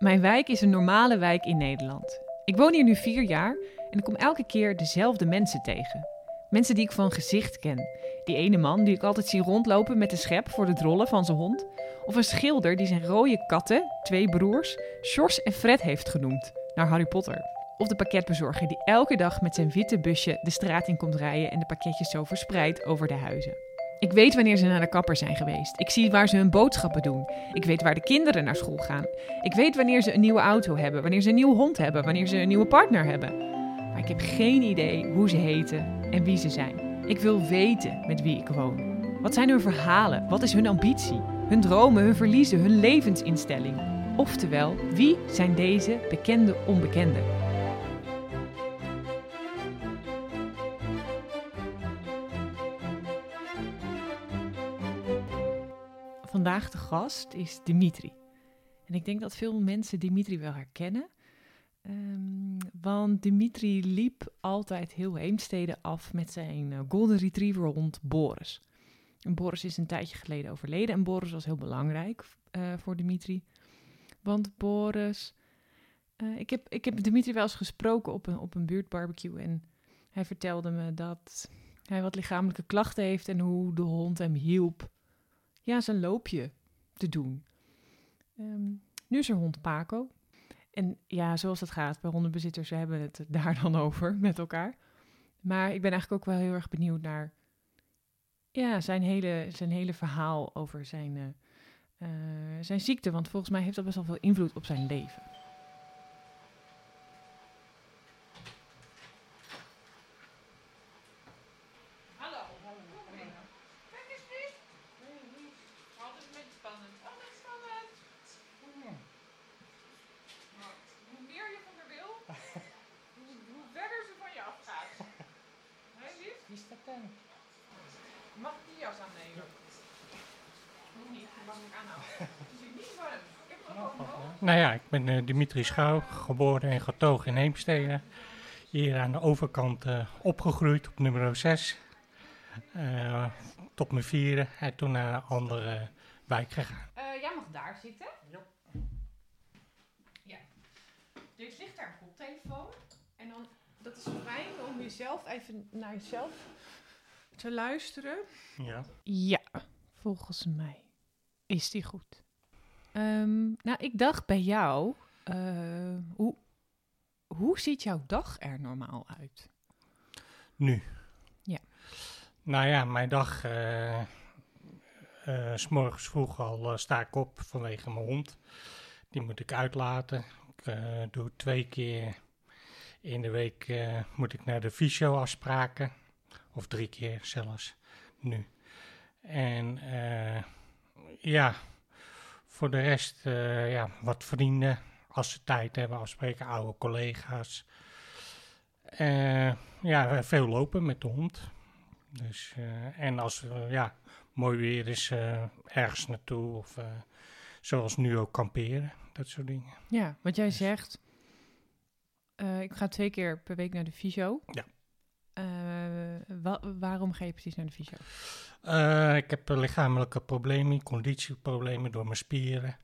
Mijn wijk is een normale wijk in Nederland. Ik woon hier nu vier jaar en ik kom elke keer dezelfde mensen tegen. Mensen die ik van gezicht ken. Die ene man die ik altijd zie rondlopen met de schep voor de drollen van zijn hond. Of een schilder die zijn rode katten, twee broers, Sjors en Fred heeft genoemd, naar Harry Potter. Of de pakketbezorger die elke dag met zijn witte busje de straat in komt rijden en de pakketjes zo verspreidt over de huizen. Ik weet wanneer ze naar de kapper zijn geweest. Ik zie waar ze hun boodschappen doen. Ik weet waar de kinderen naar school gaan. Ik weet wanneer ze een nieuwe auto hebben, wanneer ze een nieuwe hond hebben, wanneer ze een nieuwe partner hebben. Maar ik heb geen idee hoe ze heten en wie ze zijn. Ik wil weten met wie ik woon. Wat zijn hun verhalen? Wat is hun ambitie? Hun dromen, hun verliezen, hun levensinstelling? Oftewel, wie zijn deze bekende onbekenden? Vandaag de gast is Dimitri. En ik denk dat veel mensen Dimitri wel herkennen. Ehm, want Dimitri liep altijd heel Heemstede af met zijn eh, Golden Retriever hond Boris. En Boris is een tijdje geleden overleden en Boris was heel belangrijk eh, voor Dimitri. Want Boris... eh, ik, heb, ik heb Dimitri wel eens gesproken op een, op een buurtbarbecue en hij vertelde me dat hij wat lichamelijke klachten heeft en hoe de hond hem hielp ja, zijn loopje te doen. Ehm, nu is er hond Paco. En ja, zoals het gaat bij hondenbezitters, we hebben het daar dan over met elkaar. Maar ik ben eigenlijk ook wel heel erg benieuwd naar ja, zijn, hele, zijn hele verhaal over zijn, eh, eh, zijn ziekte. Want volgens mij heeft dat best wel veel invloed op zijn leven. Hallo. Kijk eens niet. Altijd een beetje spannend. Altijd spannend. Maar hoe meer je van haar wil, hoe, hoe verder ze van je afgaat. Hé, lief? Wie is dat dan? Mag ik die jas aannemen? Hoeft niet, je mag hem aanhouden. Het is hier niet warm. Ik heb nog wel een Nou ja, ik ben eh, Dimitri Schouw, geboren en getogen in Heemstede. Hier aan de overkant eh, opgegroeid op nummer 6. Eh, tot mijn vierde en toen naar een andere wijk gegaan. Eh, jij mag daar zitten. Ja. Dit ligt daar een koptelefoon. En dan, dat is fijn om jezelf even naar jezelf te luisteren. Ja. Ja, volgens mij is die goed. Ehm, nou, ik dacht bij jou, eh, hoe, hoe ziet jouw dag er normaal uit? Nu. Ja. Nou ja, mijn dag, eh, s morgens vroeg al sta ik op vanwege mijn hond. Die moet ik uitlaten. Ik doe twee keer in de week moet ik naar de fysio-afspraken. Of drie keer zelfs, nu. En ja, voor de rest ja, wat vrienden, als ze tijd hebben, afspreken, oude collega's. Eh, ja, veel lopen met de hond. Dus, eh, en als er ja, mooi weer is, ergens naartoe. Of zoals nu ook kamperen, dat soort dingen. Ja, wat jij zegt, eh, ik ga twee keer per week naar de fysio. Ja. Wa- waarom ga je precies naar de fysio? Ik heb lichamelijke problemen, conditieproblemen door mijn spieren.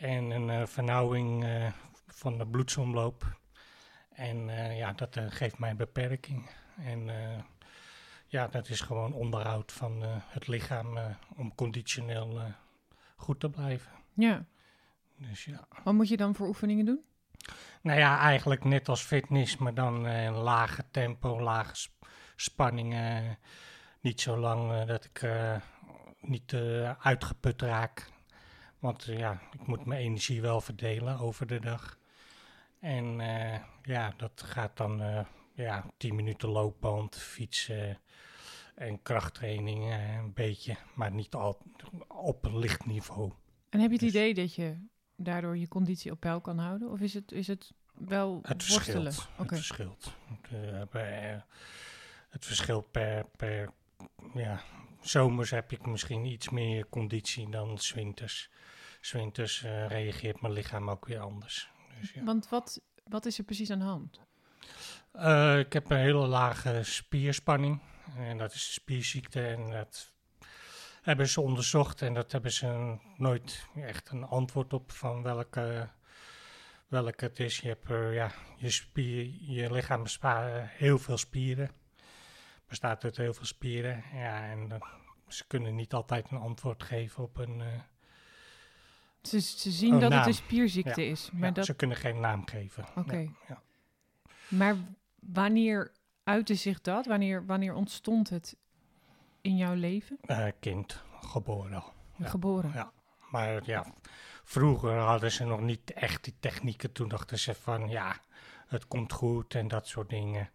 En een eh, vernauwing eh, van de bloedsomloop. En eh, ja, dat geeft mij een beperking. En ja, dat is gewoon onderhoud van het lichaam om conditioneel goed te blijven. Ja, Dus ja. wat moet je dan voor oefeningen doen? Nou ja, eigenlijk net als fitness, maar dan een lage tempo, lage sp- spanningen. Niet zo lang dat ik eh, niet uitgeput raak. Want eh, ja, ik moet mijn energie wel verdelen over de dag. En eh, ja, dat gaat dan eh, ja, 10 minuten loopband, fietsen en krachttraining een beetje. Maar niet al op een licht niveau. En heb je het Dus- idee dat je daardoor je conditie op peil kan houden? Of is het, is het wel Het worstelen? verschilt. Oké. Het verschilt. Het, het verschilt per, per ja, zomers heb ik misschien iets meer conditie dan 's winters. 's winters eh, reageert mijn lichaam ook weer anders. Dus, ja. Want wat, wat is er precies aan de hand? Eh, ik heb een hele lage spierspanning. En dat is een spierziekte. En dat hebben ze onderzocht. En dat hebben ze nooit echt een antwoord op van welke welk het is. Je hebt eh, ja, je, spier, je lichaam heel veel spieren. Bestaat uit heel veel spieren. Ja, en ze kunnen niet altijd een antwoord geven op een... eh, Ze, ze zien dat het een spierziekte Ja. is. Maar, ja, dat, Ze kunnen geen naam geven. Oké. Ja. maar wanneer uitte zich dat? Wanneer, wanneer ontstond het in jouw leven? Eh, kind, geboren. Geboren. Ja. Maar ja, vroeger hadden ze nog niet echt die technieken. Toen dachten ze van ja, het komt goed en dat soort dingen.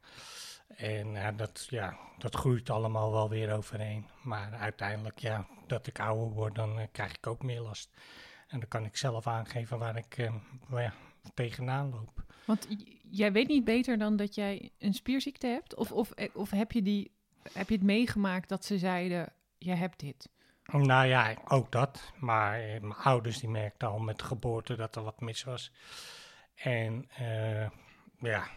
En ja, dat, ja, dat groeit allemaal wel weer overheen. Maar uiteindelijk, ja, dat ik ouder word, dan eh, krijg ik ook meer last. En dan kan ik zelf aangeven waar ik eh, ja, tegenaan loop. Want jij weet niet beter dan dat jij een spierziekte hebt? Of, of, eh, of heb, je die, heb je het meegemaakt dat ze zeiden, jij hebt dit? Nou ja, ook dat. Maar eh, mijn ouders die merkten al met de geboorte dat er wat mis was. En eh, ja,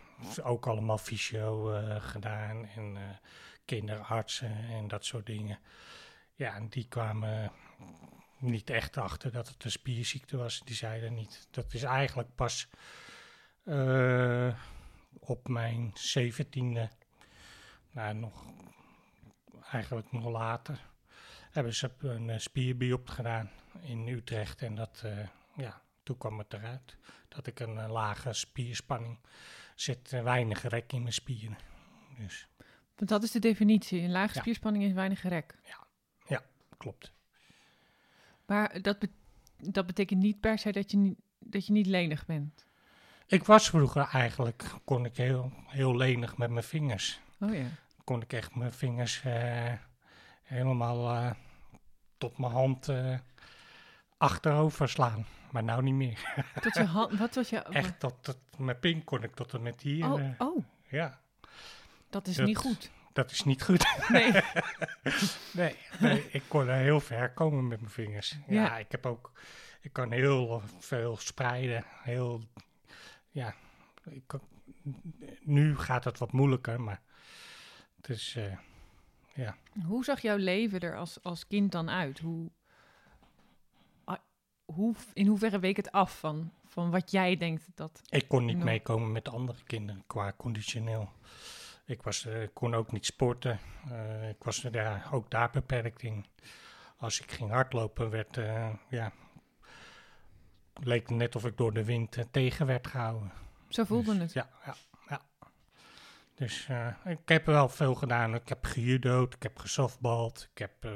ook allemaal fysio eh, gedaan en eh, kinderartsen en dat soort dingen. Ja, en die kwamen niet echt achter dat het een spierziekte was. Die zeiden niet. Dat is eigenlijk pas eh, op mijn zeventiende, nou nog, eigenlijk nog later hebben ze een spierbiop gedaan in Utrecht. En dat, ja, toen kwam het eruit dat ik een lage spierspanning zit, eh, weinig rek in mijn spieren. Dus Want dat is de definitie. Een lage Ja. spierspanning is weinig rek. klopt. Maar dat, be- dat betekent niet per se dat je niet, dat je niet lenig bent. Ik was vroeger eigenlijk, kon ik heel, heel lenig met mijn vingers. Oh ja. Kon ik echt mijn vingers eh, helemaal eh, tot mijn hand achterover slaan. Maar nou niet meer. Tot je hand, wat was je... Echt tot, tot mijn pink kon ik tot en met hier. Oh, eh, oh, ja, dat is Dat- niet goed. dat is niet goed. Nee. Nee, nee, ik kon er heel ver komen met mijn vingers. Ja, Ja. ik heb ook, ik kan heel veel spreiden. Heel, ja, ik kan- nu gaat het wat moeilijker, maar het is, eh, ja. Hoe zag jouw leven er als, als kind dan uit? Hoe, hoe, in hoeverre week het af van, van wat jij denkt dat... Ik kon niet meekomen met andere kinderen qua conditioneel. Ik was, eh, kon ook niet sporten. Eh, ik was daar, ook daar beperkt in. Als ik ging hardlopen, werd, eh, ja, leek het net of ik door de wind tegen werd gehouden. Zo voelde Dus, het. Ja, ja, ja. Dus ik heb wel veel gedaan. Ik heb gejudo'd, ik heb gesoftbald, ik heb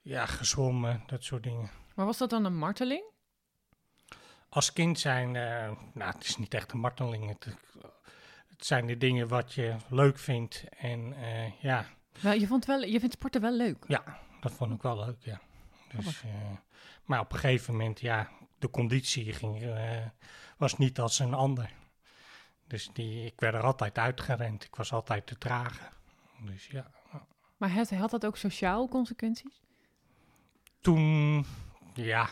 ja, gezwommen, dat soort dingen. Maar was dat dan een marteling? Als kind zijn, eh, nou het is niet echt een marteling. Het, het zijn de dingen wat je leuk vindt. En eh, ja, Wel, je, vond wel, je vindt sporten wel leuk. dat vond ik wel leuk, ja. Dus, eh, maar op een gegeven moment, ja, de conditie ging, was niet als een ander. Dus die, ik werd er altijd uitgerend. Ik was altijd te traag. Dus ja, Maar het, had dat ook sociaal consequenties? toen, ja,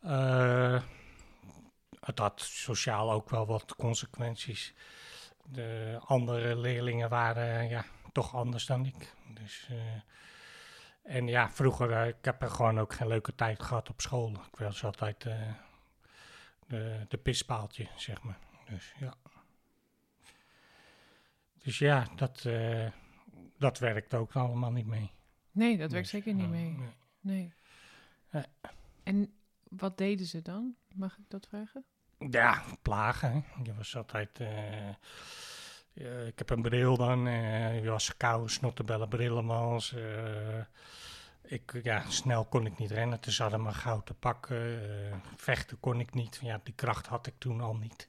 eh, het had sociaal ook wel wat consequenties. De andere leerlingen waren ja, toch anders dan ik. Dus, eh, en ja, vroeger, eh, ik heb er gewoon ook geen leuke tijd gehad op school. Ik was altijd de, de pispaaltje, zeg maar. Dus ja. Dus ja, dat, dat werkt ook allemaal niet mee. Nee, dat werkt Dus, zeker niet mee. nee. Nee. En wat deden ze dan? Mag ik dat vragen? Ja, plagen. Hè. Je was altijd. eh, ik heb een bril dan. eh, je was kou, snottebellen, brillenmans. eh, ik, ja, snel kon ik niet rennen. Dus ze hadden me gauw te pakken. vechten kon ik niet. Ja, die kracht had ik toen al niet.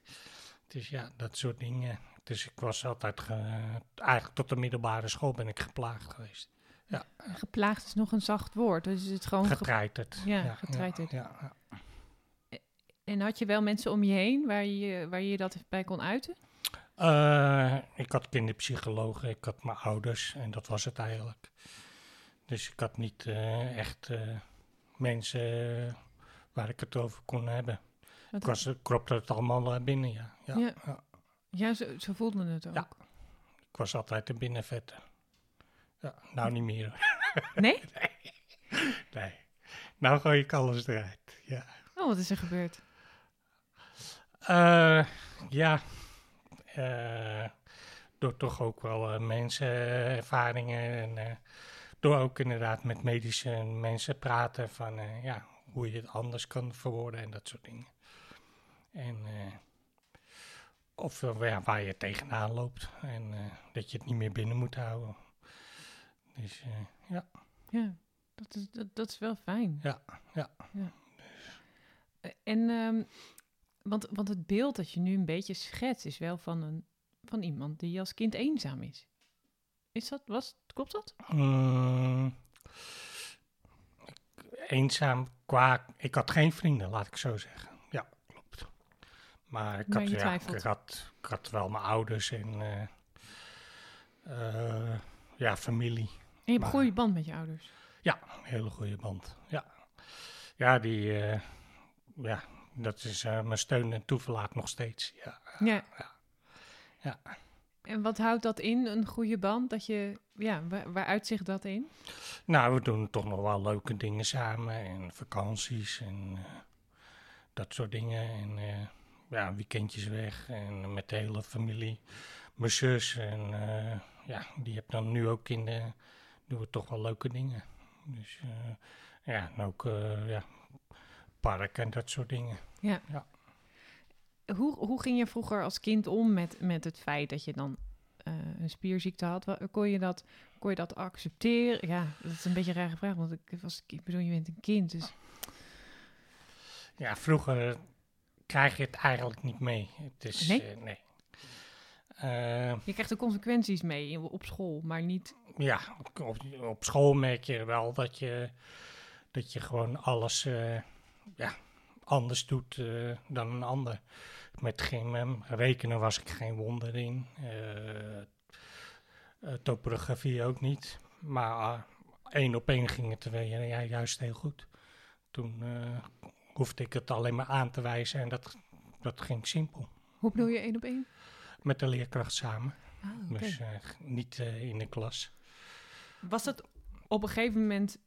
Dus ja, dat soort dingen. Dus ik was altijd. ge- eigenlijk tot de middelbare school ben ik geplaagd geweest. Geplaagd is nog een zacht woord. Dus is het gewoon ge- Getreiterd. Ja, getreiterd. Ja, ja, ja. En had je wel mensen om je heen waar je waar je dat bij kon uiten? Eh, ik had kinderpsychologen, ik had mijn ouders en dat was het eigenlijk. Dus ik had niet eh, echt eh, mensen waar ik het over kon hebben. Wat- Ik, was, kropte het allemaal binnen, ja. Ja, Ja. ja. Ja, zo, zo voelde het ook. Ja. Ik was altijd een binnenvetter. Ja, nou niet meer. hoor. Nee? Nee. Nou gooi ik alles eruit. Ja. Oh, wat is er gebeurd? Eh, ja, eh, door toch ook wel uh, mensenervaringen en uh, door ook inderdaad met medische mensen praten van ja, hoe je het anders kan verwoorden en dat soort dingen. En of ja, waar je tegenaan loopt en dat je het niet meer binnen moet houden. Dus ja. Ja, dat is, dat, dat is wel fijn. Ja, ja. ja. En, um, want, want het beeld dat je nu een beetje schetst is wel van, een, van iemand die als kind eenzaam is. Is dat, was, klopt dat? Mm, eenzaam qua, ik had geen vrienden, laat ik zo zeggen. Ja, klopt. Maar ik, had, ja, ik, had, ik had wel mijn ouders en uh, uh, ja, familie. En je hebt een goede band met je ouders? Ja, een hele goede band. Ja, ja die, uh, ja, dat is uh, mijn steun en toeverlaat nog steeds. Ja. Ja. ja. ja. En wat houdt dat in, een goede band? Dat je, ja, waar, waar uitzicht dat in? Nou, we doen toch nog wel leuke dingen samen en vakanties en uh, dat soort dingen. En uh, ja, weekendjes weg en met de hele familie. Mijn zus en ja, die heb dan nu ook kinderen. Doen we toch wel leuke dingen. Dus ja, en ook ja, park en dat soort dingen. Ja. ja. Hoe, hoe ging je vroeger als kind om met, met het feit dat je dan uh, een spierziekte had? Kon je, dat, kon je dat accepteren? Ja, dat is een beetje een rare vraag, want ik, was, ik bedoel, je bent een kind, dus... Ja, vroeger krijg je het eigenlijk niet mee. Het is, nee? Uh, nee. Uh, je krijgt de consequenties mee op school, maar niet... Ja, op, op school merk je wel dat je, dat je gewoon alles ja, anders doet uh, dan een ander. Met geen rekenen was ik geen wonder in. Topografie ook niet. Maar één op één ging het er ja, juist heel goed. Toen hoefde ik het alleen maar aan te wijzen en dat, dat ging simpel. Hoe bedoel je één op één? Met de leerkracht samen. Ah, okay. Dus niet in de klas. Was dat op een gegeven moment,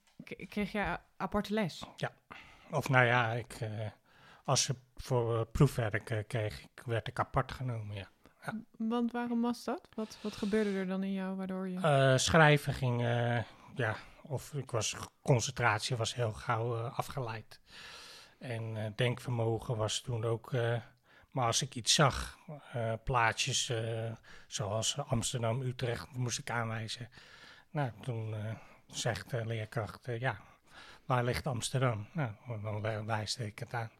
kreeg je aparte les? Ja. Of nou ja, ik, uh, als ze voor proefwerk kreeg, werd ik apart genomen, ja. ja. Want waarom was dat? Wat, wat gebeurde er dan in jou waardoor je... schrijven ging, ja, of ik was, concentratie was heel gauw afgeleid. En denkvermogen was toen ook... maar als ik iets zag, plaatjes zoals Amsterdam, Utrecht, moest ik aanwijzen. Nou, toen zegt de leerkracht, ja, waar ligt Amsterdam? Nou, dan wijste ik het aan.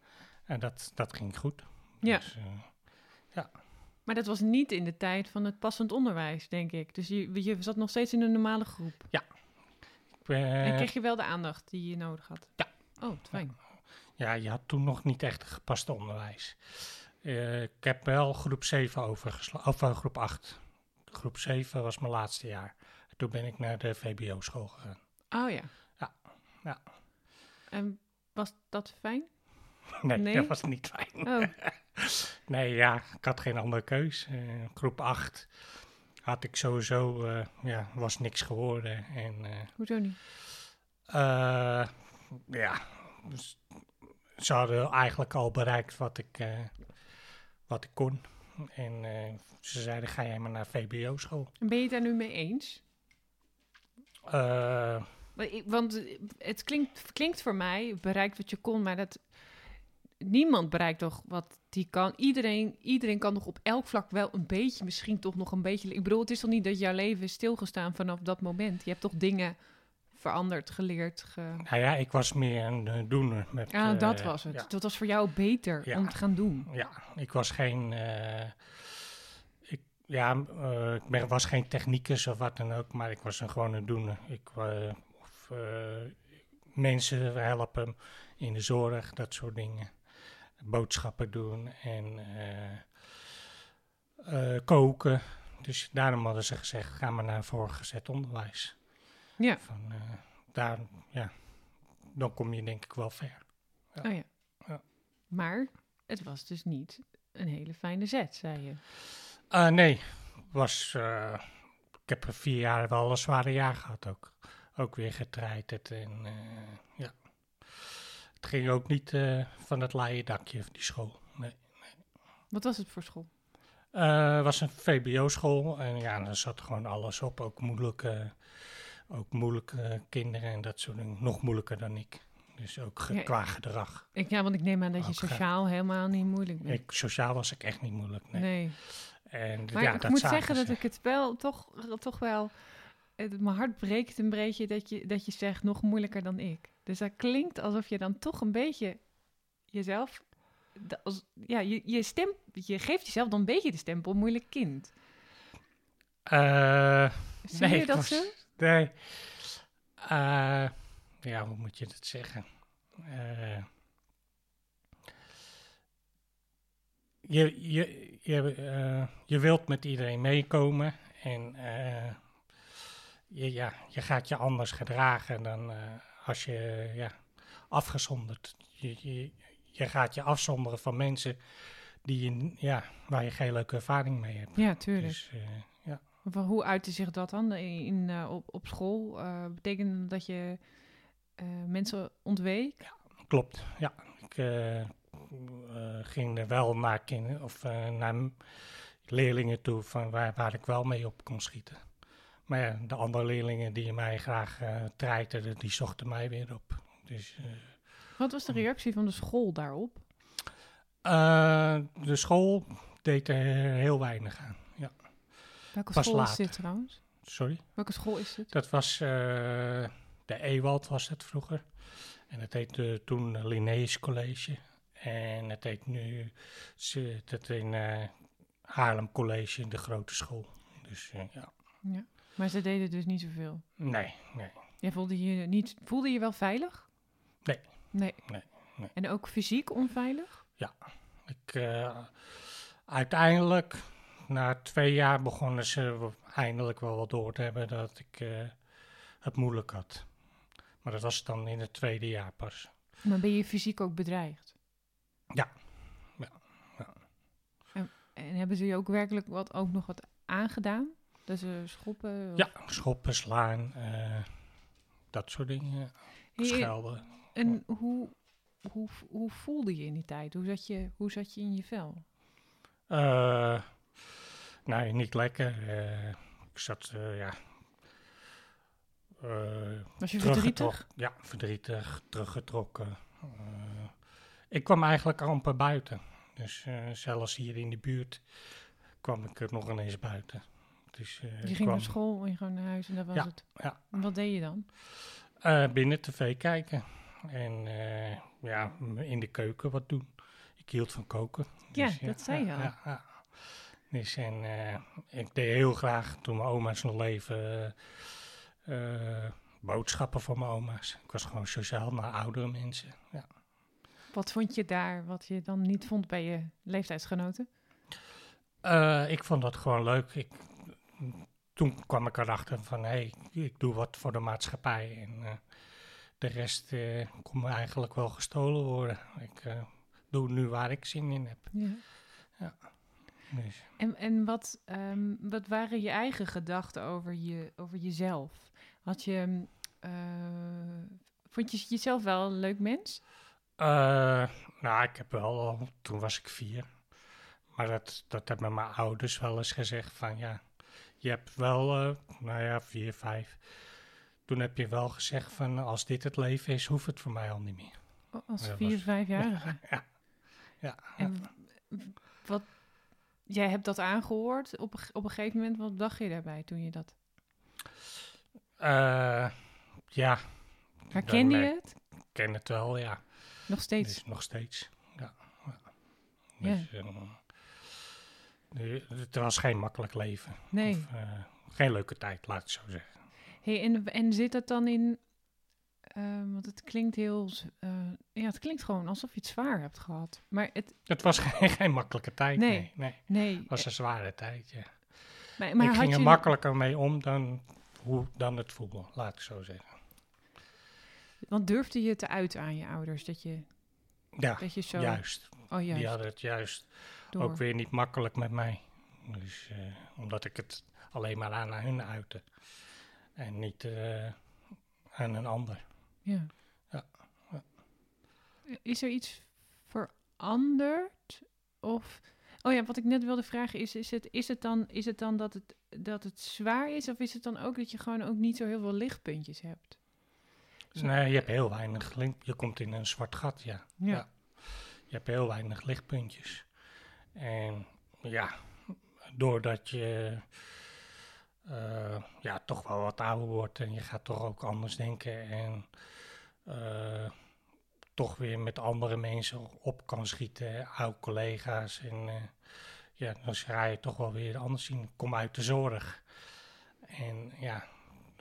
En dat, dat ging goed. Ja. Dus, uh, ja. Maar dat was niet in de tijd van het passend onderwijs, denk ik. Dus je, je zat nog steeds in een normale groep. Ja. Ik, uh, en kreeg je wel de aandacht die je nodig had? Ja. Oh, fijn. Ja, je had toen nog niet echt gepast onderwijs. Uh, ik heb wel groep 7 overgeslagen, of uh, groep 8. Groep 7 was mijn laatste jaar. Toen ben ik naar de VBO-school gegaan. Oh ja. Ja, ja. En was dat fijn? Nee, nee? dat was niet fijn. Oh. nee, ja, ik had geen andere keus. Uh, groep 8 had ik sowieso, ja, was niks geworden. En, Hoezo niet? ja, dus ze hadden eigenlijk al bereikt wat ik, wat ik kon. En ze zeiden, ga jij maar naar VBO-school. En ben je het daar nu mee eens? Want het klinkt, klinkt voor mij, bereikt wat je kon, maar dat niemand bereikt toch wat die kan. Iedereen, iedereen kan nog op elk vlak wel een beetje, misschien toch nog een beetje. Ik bedoel, het is toch niet dat jouw leven is stilgestaan vanaf dat moment. Je hebt toch dingen veranderd, geleerd. Ge... Nou ja, ik was meer een uh, doener. Met, ja, uh, dat was het. Ja. Dat was voor jou beter ja. om te gaan doen. Ja, ik was geen. Uh, ik, ja, ik ben, was geen technicus of wat dan ook, maar ik was een gewone doener. Ik of mensen helpen in de zorg, dat soort dingen. Boodschappen doen en koken. Dus daarom hadden ze gezegd, ga maar naar voorgezet onderwijs. Ja. Van, uh, daar, ja, dan kom je denk ik wel ver. Ja. Oh ja. ja. Maar het was dus niet een hele fijne zet, zei je. Uh, nee, was, uh, ik heb er vier jaar wel een zware jaar gehad ook. Ook weer getreiterd en ja. Het ging ook niet van het laaie dakje, die school. Nee, nee. Wat was het voor school? Eh, Het was een VBO-school en ja, daar zat gewoon alles op. Ook moeilijke, ook moeilijke kinderen en dat soort dingen. Nog moeilijker dan ik. Dus ook ge- Ja. qua gedrag. Ik, ja, want ik neem aan dat je Ook, eh, sociaal helemaal niet moeilijk bent. Ik, sociaal was ik echt niet moeilijk. Nee. nee. En Maar ja, ik dat moet zeggen dat ik het wel toch, toch wel. Het, mijn hart breekt een beetje dat je, dat je zegt nog moeilijker dan ik. Dus dat klinkt alsof je dan toch een beetje jezelf. Als, ja, je, je, stem, je geeft jezelf dan een beetje de stempel moeilijk kind. Eh, Zie nee, je dat was- zo? Nee. Eh, ja, hoe moet je dat zeggen? Eh, je, je, je, eh, je wilt met iedereen meekomen en je, ja, je gaat je anders gedragen dan als je ja, afgezonderd. Je, je, je gaat je afzonderen van mensen die je, ja, waar je geen leuke ervaring mee hebt. Ja, tuurlijk. Dus, hoe uitte zich dat dan in, in, eh, op, op school? Eh betekende dat je eh, mensen ontweek? Klopt, ja. Ik ging er wel naar kinderen of naar leerlingen toe van waar, waar ik wel mee op kon schieten. Maar ja, de andere leerlingen die mij graag eh treiterden, die zochten mij weer op. Dus Wat was de reactie van de school daarop? de school deed er heel weinig aan. Ja. Welke Pas school is dit trouwens? Sorry? Welke school is dit? Dat was eh, de Ewald was het vroeger. En het heette toen Linnaeus College. En het heet nu het in eh, Haarlem College, de grote school. Dus eh, ja, Ja. Maar ze deden dus niet zoveel. nee, nee. Jij voelde je niet, voelde je wel veilig? Nee. Nee. Nee, nee. En ook fysiek onveilig? Ik, eh, uiteindelijk, na twee jaar, begonnen ze eindelijk wel wat door te hebben dat ik eh, het moeilijk had. Maar dat was dan in het tweede jaar pas. Maar ben je fysiek ook bedreigd? Ja. Ja. Ja. En, en hebben ze je ook werkelijk wat, ook nog wat aangedaan? Dat ze schoppen? of- Ja, schoppen, slaan, eh, dat soort dingen. Hey, Schelden. En hoe, hoe, hoe voelde je in die tijd? Hoe zat je, hoe zat je in je vel? Eh, nee, niet lekker. Eh, ik zat, eh, ja... eh, Was je verdrietig? Ja, verdrietig, teruggetrokken. Ik kwam eigenlijk amper buiten. Dus zelfs hier in de buurt kwam ik er nog ineens buiten. Dus, Je ging kwam, naar school en je gewoon naar huis en dat was Ja, het. ja. En wat deed je dan? binnen tv kijken. En ja, in de keuken wat doen. Ik hield van koken. Ja, Dus dat zei je al. Ja, ja. Dus en eh, ik deed heel graag, toen mijn oma's nog leven, eh, eh, boodschappen voor mijn oma's. Ik was gewoon sociaal naar oudere mensen. Ja. Wat vond je daar wat je dan niet vond bij je leeftijdsgenoten? Ik vond dat gewoon leuk. Ik, toen kwam ik erachter van, hé, hey, ik doe wat voor de maatschappij. En de rest kon me eigenlijk wel gestolen worden. Ik doe nu waar ik zin in heb. Ja. En, en wat, ehm, wat waren je eigen gedachten over, je, over jezelf? Had je, eh, vond je jezelf wel een leuk mens? eh, nou, ik heb wel, al- toen was ik vier. Maar dat, dat hebben mijn ouders wel eens gezegd van, ja, je hebt wel, eh, nou ja, vier, vijf. Toen heb je wel gezegd van, als dit het leven is, hoeft het voor mij al niet meer. Als vier, was- vijfjarige? Ja, ja. En wat, jij hebt dat aangehoord op, op een gegeven moment. Wat dacht je daarbij toen je dat... Eh, ja, Herkende je het? ik ken het wel, ja. Nog steeds? Dus nog steeds. Ja. ja. Dus, eh, nu- het was geen makkelijk leven. nee. Of, eh, geen leuke tijd, laat ik zo zeggen. Hey, en, en zit het dan in... ehm, want het klinkt heel... eh, ja, het klinkt gewoon alsof je het zwaar hebt gehad. Maar het... Het was geen, geen makkelijke tijd, Nee. nee. nee. Nee. Het was een zware tijd, ja. maar, maar ik ging er makkelijker mee om dan, hoe, dan het voelde, laat ik zo zeggen. Want durfde je te uiten aan je ouders? Dat je, Ja, dat je zo... juist. Oh, juist. Die hadden het juist door. ook weer niet makkelijk met mij. Dus, eh, omdat ik het alleen maar aan hun uitte. En niet eh, aan een ander. Ja. Ja. Is er iets veranderd? Of Oh ja, wat ik net wilde vragen is, is het, is het dan, is het dan dat, het, dat het zwaar is? Of is het dan ook dat je gewoon ook niet zo heel veel lichtpuntjes hebt? Dus nee, je hebt heel weinig link. Je komt in een zwart gat, ja. Ja. Ja. Je hebt heel weinig lichtpuntjes. En ja, doordat je eh, ja, toch wel wat ouder wordt en je gaat toch ook anders denken en eh, toch weer met andere mensen op kan schieten, oude collega's. En eh, ja, dan ga je toch wel weer anders zien. Kom uit de zorg. En ja,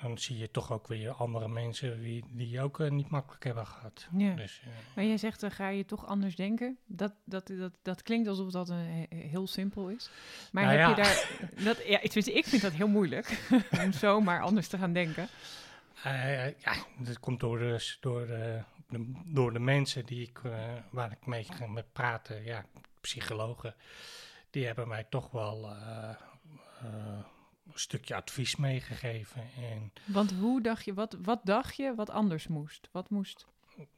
dan zie je toch ook weer andere mensen die, die ook eh, niet makkelijk hebben gehad. Ja. Dus, Maar jij zegt, dan ga je toch anders denken. Dat, dat, dat, dat klinkt alsof dat een, he- heel simpel is. Maar Nou heb ja. je daar... Dat, ja, ik vind dat heel moeilijk. om zomaar anders te gaan denken. Eh, ja, dat komt door de, door, de, de- door de mensen die ik, eh, waar ik mee ga met praten, ja, psychologen, die hebben mij toch wel eh, eh, een stukje advies meegegeven. En Want hoe dacht je, wat, wat dacht je wat anders moest? Wat moest...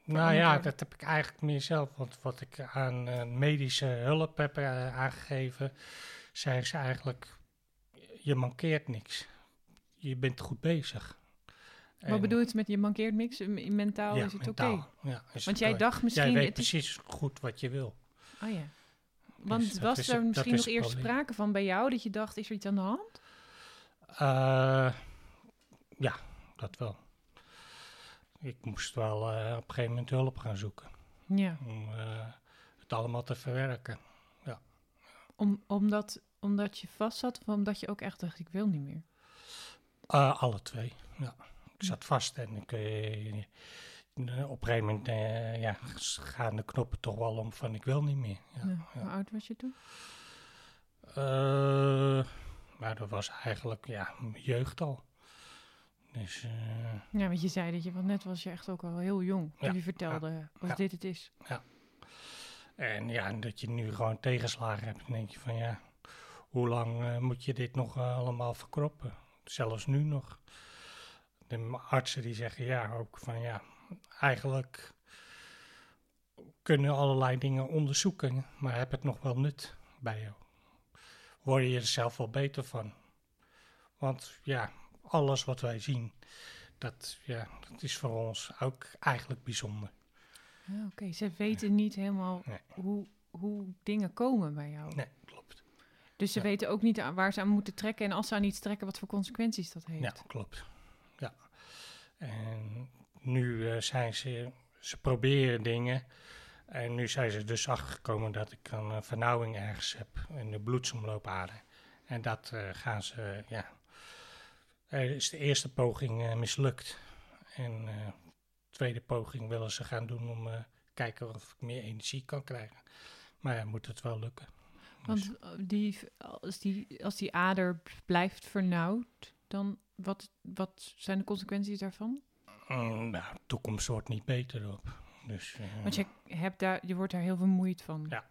nou ja, worden. dat heb ik eigenlijk meer zelf, want wat ik aan eh, medische hulp heb eh, aangegeven, zei ze eigenlijk, je mankeert niks. Je bent goed bezig. Wat bedoel je met je mankeert niks? Mentaal ja, is het oké? Ja, Want het jij dacht Jij misschien... weet het is- precies goed wat je wil. Oh ja. Want Dus was is er misschien is nog eerst sprake van bij jou dat je dacht, is er iets aan de hand? Eh, ja, dat wel. Ik moest wel eh, op een gegeven moment hulp gaan zoeken Ja. om eh, het allemaal te verwerken. Om, omdat, omdat je vast zat of omdat je ook echt dacht, ik wil niet meer? Alle twee, ja. Ik zat vast en ik, op een gegeven moment ja, gaan de knoppen toch wel om van ik wil niet meer. Ja, Ja. ja. Hoe oud was je toen? Eh, maar dat was eigenlijk ja, jeugd al. Dus eh, Ja, want je zei dat je, want net was je echt ook al heel jong toen Ja, je vertelde wat ja. dit het is. En ja, en dat je nu gewoon tegenslagen hebt, dan denk je van ja, hoe lang eh, moet je dit nog allemaal verkroppen? Zelfs nu nog. De artsen die zeggen ja, ook van ja, eigenlijk kunnen allerlei dingen onderzoeken, maar heb het nog wel nut bij jou? Word je er zelf wel beter van? Want ja, alles wat wij zien, dat, ja, dat is voor ons ook eigenlijk bijzonder. Ja, Oké, ze weten niet helemaal Nee. hoe, hoe dingen komen bij jou. Nee, klopt. Dus ze Ja. weten ook niet waar ze aan moeten trekken en als ze aan iets trekken, wat voor consequenties dat heeft. Ja, klopt. En nu eh, zijn ze, ze proberen dingen. En nu zijn ze dus achtergekomen dat ik een eh, vernauwing ergens heb in de bloedsomloopader. En dat eh, gaan ze, ja. Er is de eerste poging mislukt. En de tweede poging willen ze gaan doen om kijken of ik meer energie kan krijgen. Maar ja, moet het wel lukken. Dus- Want eh, die, als, die, als die ader blijft vernauwd, dan wat, wat zijn de consequenties daarvan? Mm, nou, de toekomst wordt niet beter op. Dus, eh, Want je, hebt daar, je wordt daar heel vermoeid van. Ja.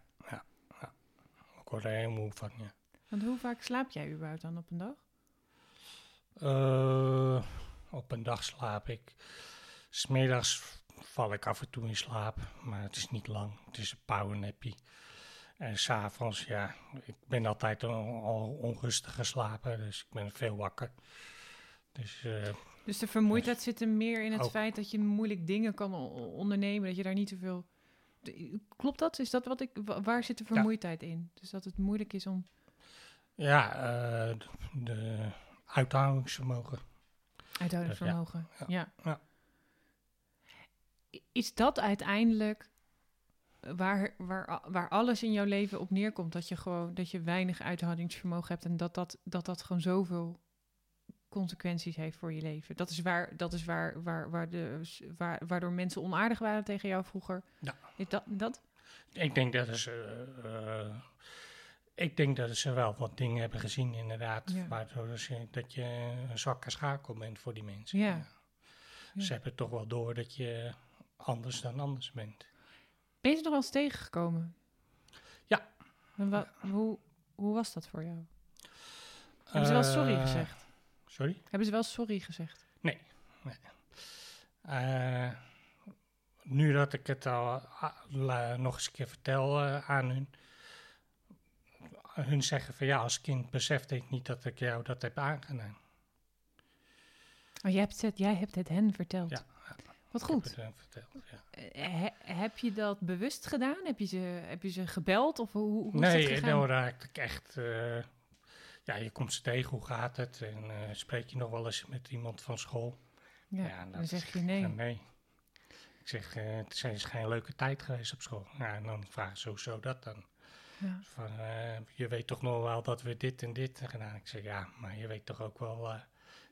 ik word er heel moe van, ja. Want hoe vaak slaap jij überhaupt dan op een dag? Eh, op een dag slaap ik. Smiddags val ik af en toe in slaap, maar het is niet lang. Het is een powernappie. En s'avonds, ja, ik ben altijd al, al onrustig geslapen, dus ik ben veel wakker. Dus eh, Dus de vermoeidheid zit er meer in het Ook. feit dat je moeilijk dingen kan ondernemen, dat je daar niet zoveel... Klopt dat? Is dat wat ik... wa- Waar zit de vermoeidheid in? Dus dat het moeilijk is om... ja, eh, de, de uithoudingsvermogen. Uithoudingsvermogen. Ja. ja, ja. Is dat uiteindelijk waar, waar, waar alles in jouw leven op neerkomt? Dat je gewoon dat je weinig uithoudingsvermogen hebt en dat dat, dat, dat gewoon zoveel consequenties heeft voor je leven. Dat is waar, dat is waar, waar, waar de, waar, waardoor mensen onaardig waren tegen jou vroeger. Ja. Is dat, dat? Ik denk dat ze, eh, ik denk dat ze wel wat dingen hebben gezien, inderdaad. Ja. Waardoor ze, dat je een zwakke schakel bent voor die mensen. Ja. Ja. Ze hebben toch wel door dat je anders dan anders bent. Ben je ze nog wel eens tegengekomen? Ja. En Hoe, hoe was dat voor jou? Hebben ze wel sorry Eh, gezegd? Sorry? Hebben ze wel sorry gezegd? Eh, nu dat ik het al ah, la- nog eens een keer vertel eh, aan hun, hun zeggen van ja, als kind besefte ik niet dat ik jou dat heb aangedaan. Oh, jij hebt het, jij hebt het hen verteld. Ja, Wat Ik heb goed. het verteld, ja. Eh, he- heb je dat bewust gedaan? Heb je ze, heb je ze gebeld? Of hoe, hoe is dat Nee, gegaan? nou raakte ik echt... eh, ja, je komt ze tegen, hoe gaat het? En eh, spreek je nog wel eens met iemand van school? ja, ja, dan zeg je nee. Nee. Ik zeg, eh, het is geen leuke tijd geweest op school. Ja, en dan vragen ze hoezo dat dan. Ja. Van, eh, je weet toch nog wel dat we dit en dit hebben gedaan. Ik zeg, ja, maar je weet toch ook wel...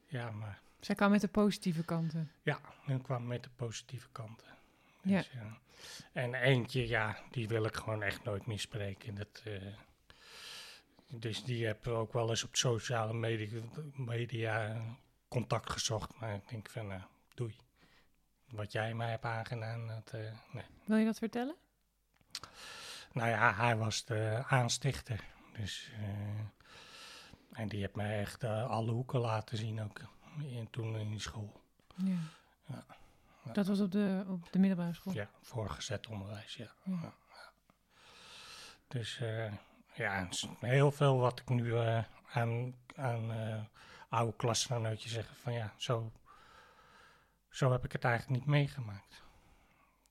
ja, maar Zij kwam met de positieve kanten. ja, hun kwam met de positieve kanten. Ja. Dus, ja. En eentje, ja, die wil ik gewoon echt nooit meer spreken. Dat, dus die heb ook wel eens op sociale media, media contact gezocht. Maar ik denk van, nou, doei. Wat jij mij hebt aangedaan, dat, eh, nee. Wil je dat vertellen? Nou ja, hij was de aanstichter. Dus, eh, en die heeft mij echt alle hoeken laten zien ook. In, toen in school. Ja. Ja. Dat was op de, op de middelbare school. Ja, voorgezet onderwijs, ja. Ja. Ja. Dus ja, heel veel wat ik nu eh, aan, aan eh, oude klasgenootjes zeg van ja, zo, zo heb ik het eigenlijk niet meegemaakt.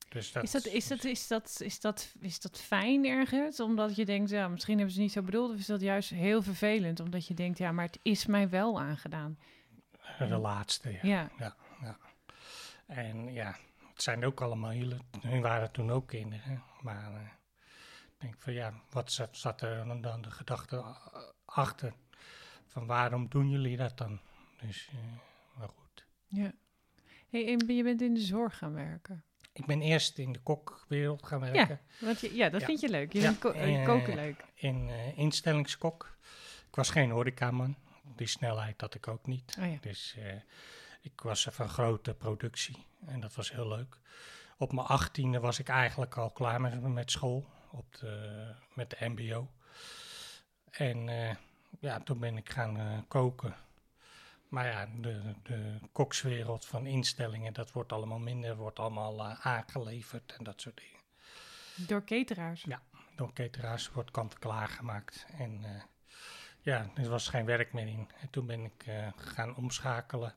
Dus dat, Is dat, is, dat, is, dat, is, dat, is dat fijn ergens? Omdat je denkt, ja, misschien hebben ze het niet zo bedoeld. Of is dat juist heel vervelend? Omdat je denkt, ja, maar het is mij wel aangedaan. de laatste, ja. Ja, En ja, het zijn ook allemaal hele, hun waren toen ook kinderen. Maar eh, denk van ja, wat zat, zat er dan, de gedachte achter? Van waarom doen jullie dat dan? Dus, eh, maar goed. ja. Hey, en je bent in de zorg gaan werken. Ik ben eerst in de kokwereld gaan werken. Want je, ja, dat Ja. vind je leuk. Je Ja, vindt ko- eh, koken leuk. In eh, instellingskok. Ik was geen horecaman. Die snelheid had ik ook niet. Oh ja. Dus ik was van grote productie en dat was heel leuk. Op mijn achttiende was ik eigenlijk al klaar met, met school, op de, met de mbo. En eh, ja, toen ben ik gaan eh, koken. Maar ja, de, de kokswereld van instellingen, dat wordt allemaal minder, wordt allemaal eh, aangeleverd en dat soort dingen. Door cateraars. Door cateraars wordt kant-en-klaar gemaakt. En ja, er was geen werk meer in. En toen ben ik gaan omschakelen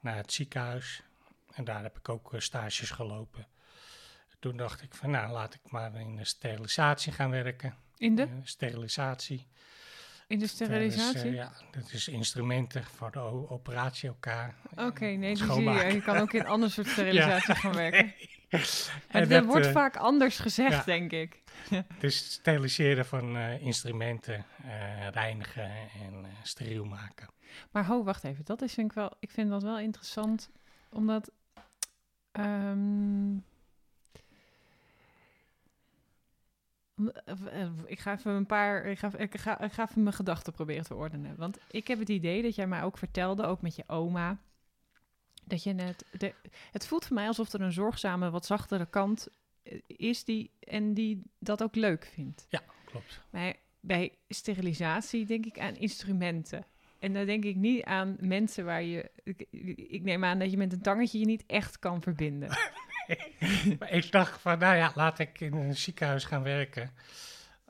naar het ziekenhuis. En daar heb ik ook stages gelopen. Toen dacht ik van, nou, laat ik maar in de sterilisatie gaan werken. In de, Eh, sterilisatie. in de Dat is, eh, sterilisatie? ja, dat is instrumenten voor de operatie elkaar. Oké, nee, zie je. Je kan ook in ander soort sterilisatie gaan werken. Maar En dat wordt eh, vaak anders gezegd, ja. denk ik. Dus steriliseren van instrumenten, reinigen en steriel maken. Maar ho, wacht even. Dat is vind ik wel. Ik vind dat wel interessant, omdat. ehm, om- eh, eh, ik ga even een paar. Ik ga, ik, ga, ik ga even mijn gedachten proberen te ordenen. Want ik heb het idee dat jij mij ook vertelde, ook met je oma. Dat je net. De, het voelt voor mij alsof er een zorgzame, wat zachtere kant eh, is die. En die dat ook leuk vindt. Klopt. Maar bij sterilisatie denk ik aan instrumenten. En dan denk ik niet aan mensen waar je... Ik, ik neem aan dat je met een tangetje je niet echt kan verbinden. Maar ik dacht van, nou ja, laat ik in een ziekenhuis gaan werken.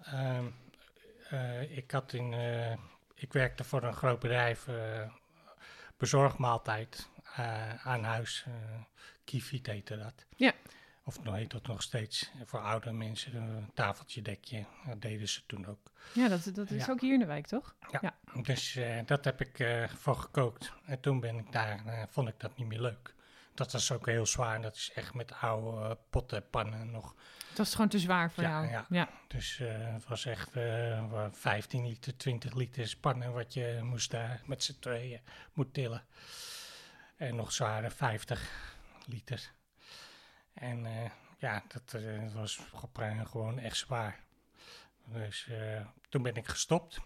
Ehm, eh, ik, had in, eh, ik werkte voor een groot bedrijf, eh bezorgmaaltijd aan huis. Kifit heette dat. Ja. Of nou heet dat nog steeds. Voor oudere mensen, een tafeltje, dekje. Dat deden ze toen ook. Ja, dat, dat is Ja. ook hier in de wijk, toch? Dus eh, dat heb ik voor gekookt. En toen ben ik daar, vond ik dat niet meer leuk. Dat was ook heel zwaar. Dat is echt met oude eh, potten, pannen nog. Het was gewoon te zwaar voor Ja, jou. ja. ja. Dus eh, het was echt eh, wel 15 liter, 20 liter spannen wat je moest daar met z'n tweeën moet tillen. En nog zware 50 liter. En eh, ja, dat eh, was gewoon echt zwaar. Dus eh, toen ben ik gestopt.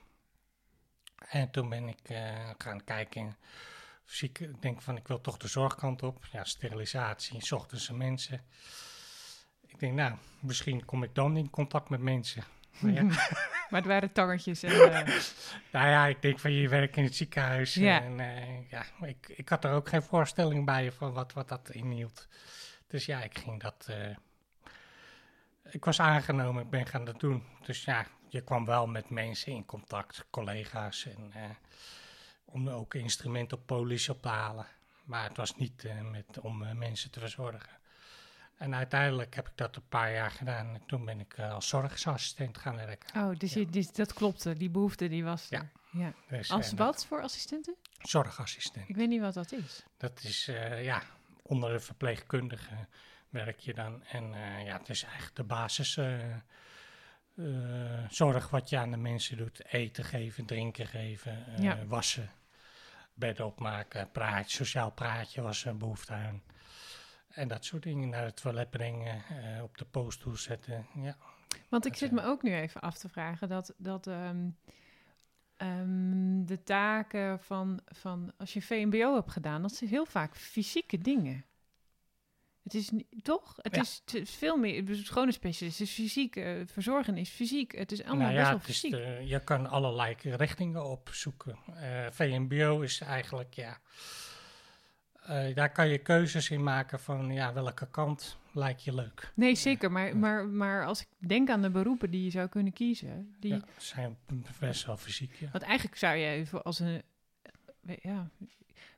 En toen ben ik eh, gaan kijken. Ziek, ik denk van ik wil toch de zorgkant op. Ja, sterilisatie, s ochtends en mensen. Ik denk, nou, misschien kom ik dan in contact met mensen. Maar ja, Maar het waren tangetjes. En, eh, nou ja, ik denk van je werkt in het ziekenhuis. Ja. En eh, ja, ik, ik had er ook geen voorstelling bij van wat, wat dat inhield. Dus ja, ik ging dat, eh, ik was aangenomen, ik ben gaan dat doen. Dus ja, je kwam wel met mensen in contact, collega's. En, om ook instrumenten op politie op te halen. Maar het was niet eh, met, om eh, mensen te verzorgen. En uiteindelijk heb ik dat een paar jaar gedaan. En toen ben ik eh, als zorgassistent gaan werken. Oh, dus, Ja. je, dus dat klopte. Die behoefte die was Ja. er. Ja. Dus, Als wat voor assistenten? Zorgassistent. Ik weet niet wat dat is. Dat is, ja, onder de verpleegkundige werk je dan. En ja, het is eigenlijk de basis zorg wat je aan de mensen doet. Eten geven, drinken geven, Ja. wassen, bedden opmaken, praatje, sociaal praatje was er behoefte aan. En dat soort dingen naar het toilet brengen, eh, op de poststoel zetten. Ja, Want ik Dat, zit eh, me ook nu even af te vragen dat, dat ehm, ehm, de taken van, van als je VMBO hebt gedaan, dat zijn heel vaak fysieke dingen. Het is niet, toch? Het, Ja. is, het is veel meer. Dus schone specialist is fysiek, eh, verzorgen is fysiek. Het is allemaal nou best wel het fysiek. de- je kan allerlei richtingen opzoeken. Eh VMBO is eigenlijk, ja, eh, daar kan je keuzes in maken van, ja, welke kant lijkt je leuk. Nee, zeker. Maar, maar, maar als ik denk aan de beroepen die je zou kunnen kiezen, die, Ja, zijn best wel fysiek, ja. Want eigenlijk zou je als een. Ja,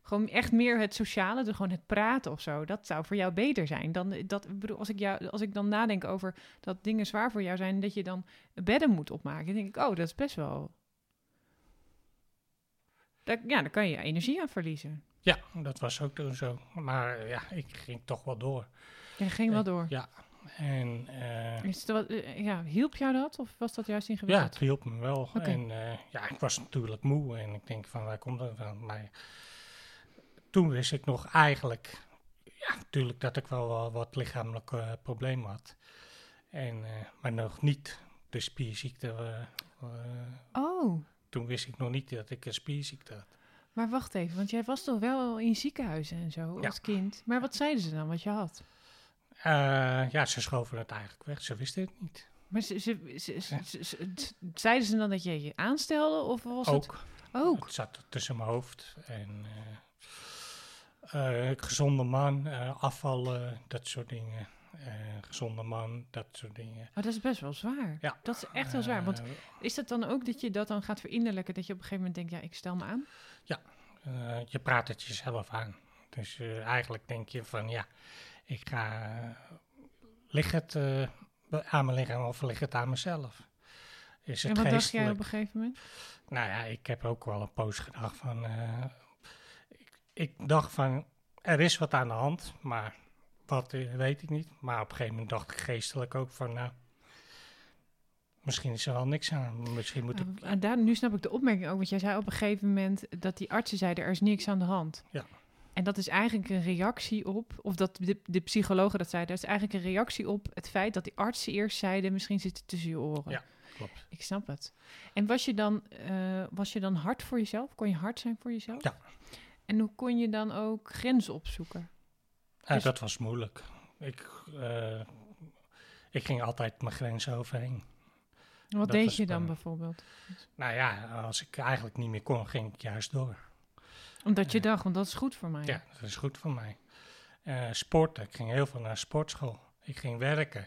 gewoon echt meer het sociale, dus gewoon het praten of zo. Dat zou voor jou beter zijn. Dan dat, ik bedoel, als ik, jou, als ik dan nadenk over dat dingen zwaar voor jou zijn, dat je dan bedden moet opmaken, dan denk ik, oh, dat is best wel. Daar, ja, daar kan je energie aan verliezen. Ja, dat was ook toen zo. Maar eh, ja, ik ging toch wel door. Je ging wel Eh, door. Ja, en eh, Is wat, ja, hielp jou dat of was dat juist ja, ingewikkeld? het hielp me wel. En ja, ik was natuurlijk moe en ik denk van, waar komt dat van? Maar toen wist ik nog eigenlijk, ja, natuurlijk dat ik wel, wat lichamelijke eh, problemen had. En, eh, maar nog niet de spierziekte. eh, Oh, toen wist ik nog niet dat ik een spierziekte had. maar wacht even, want jij was toch wel in ziekenhuizen en zo Ja. als kind. Maar wat zeiden ze dan wat je had? Eh, ja, ze schoven het eigenlijk weg. Ze wisten het niet. Maar ze, ze, ze, ze- Ja. ze- ze- ze- zeiden ze dan dat je je aanstelde of was het Ook. ook? Het zat tussen mijn hoofd. En gezonde man, eh, afvallen, dat soort dingen. Eh, gezonde man, dat soort dingen. Maar dat is best wel zwaar. Ja. Dat is echt heel zwaar. Want Eh, is dat dan ook dat je dat dan gaat verinnerlijken, dat je op een gegeven moment denkt, ja, ik stel me aan? eh, je praat het jezelf aan. Dus eh, eigenlijk denk je van ja, ik ga. ligt het eh, aan mijn lichaam of ligt het aan mezelf? Is En het wat dacht jij op een gegeven moment? Nou ja, ik heb ook wel een poos gedacht van. eh, ik, dacht van. Er is wat aan de hand, maar wat eh, weet ik niet. Maar op een gegeven moment dacht ik geestelijk ook van. Nou, misschien is er wel niks aan. Misschien moet ik. Ah, en daar, nu snap ik de opmerking ook, want jij zei op een gegeven moment dat die artsen zeiden, er is niks aan de hand. Ja. En dat is eigenlijk een reactie op, of dat de, de psychologen dat zeiden, dat is eigenlijk een reactie op het feit dat die artsen eerst zeiden, misschien zit het tussen je oren. Ja. Klopt. Ik snap het. En was je dan, eh, was je dan hard voor jezelf? Kon je hard zijn voor jezelf? Ja. En hoe kon je dan ook grenzen opzoeken? Ja, Dus- dat was moeilijk. Ik, eh, ik ging altijd mijn grenzen overheen. Wat Dat deed je dan spannend. bijvoorbeeld? Nou ja, als ik eigenlijk niet meer kon, ging ik juist door. Omdat je dacht, want dat is goed voor mij. Ja, dat is goed voor mij. Eh, sporten, ik ging heel veel naar sportschool. Ik ging werken.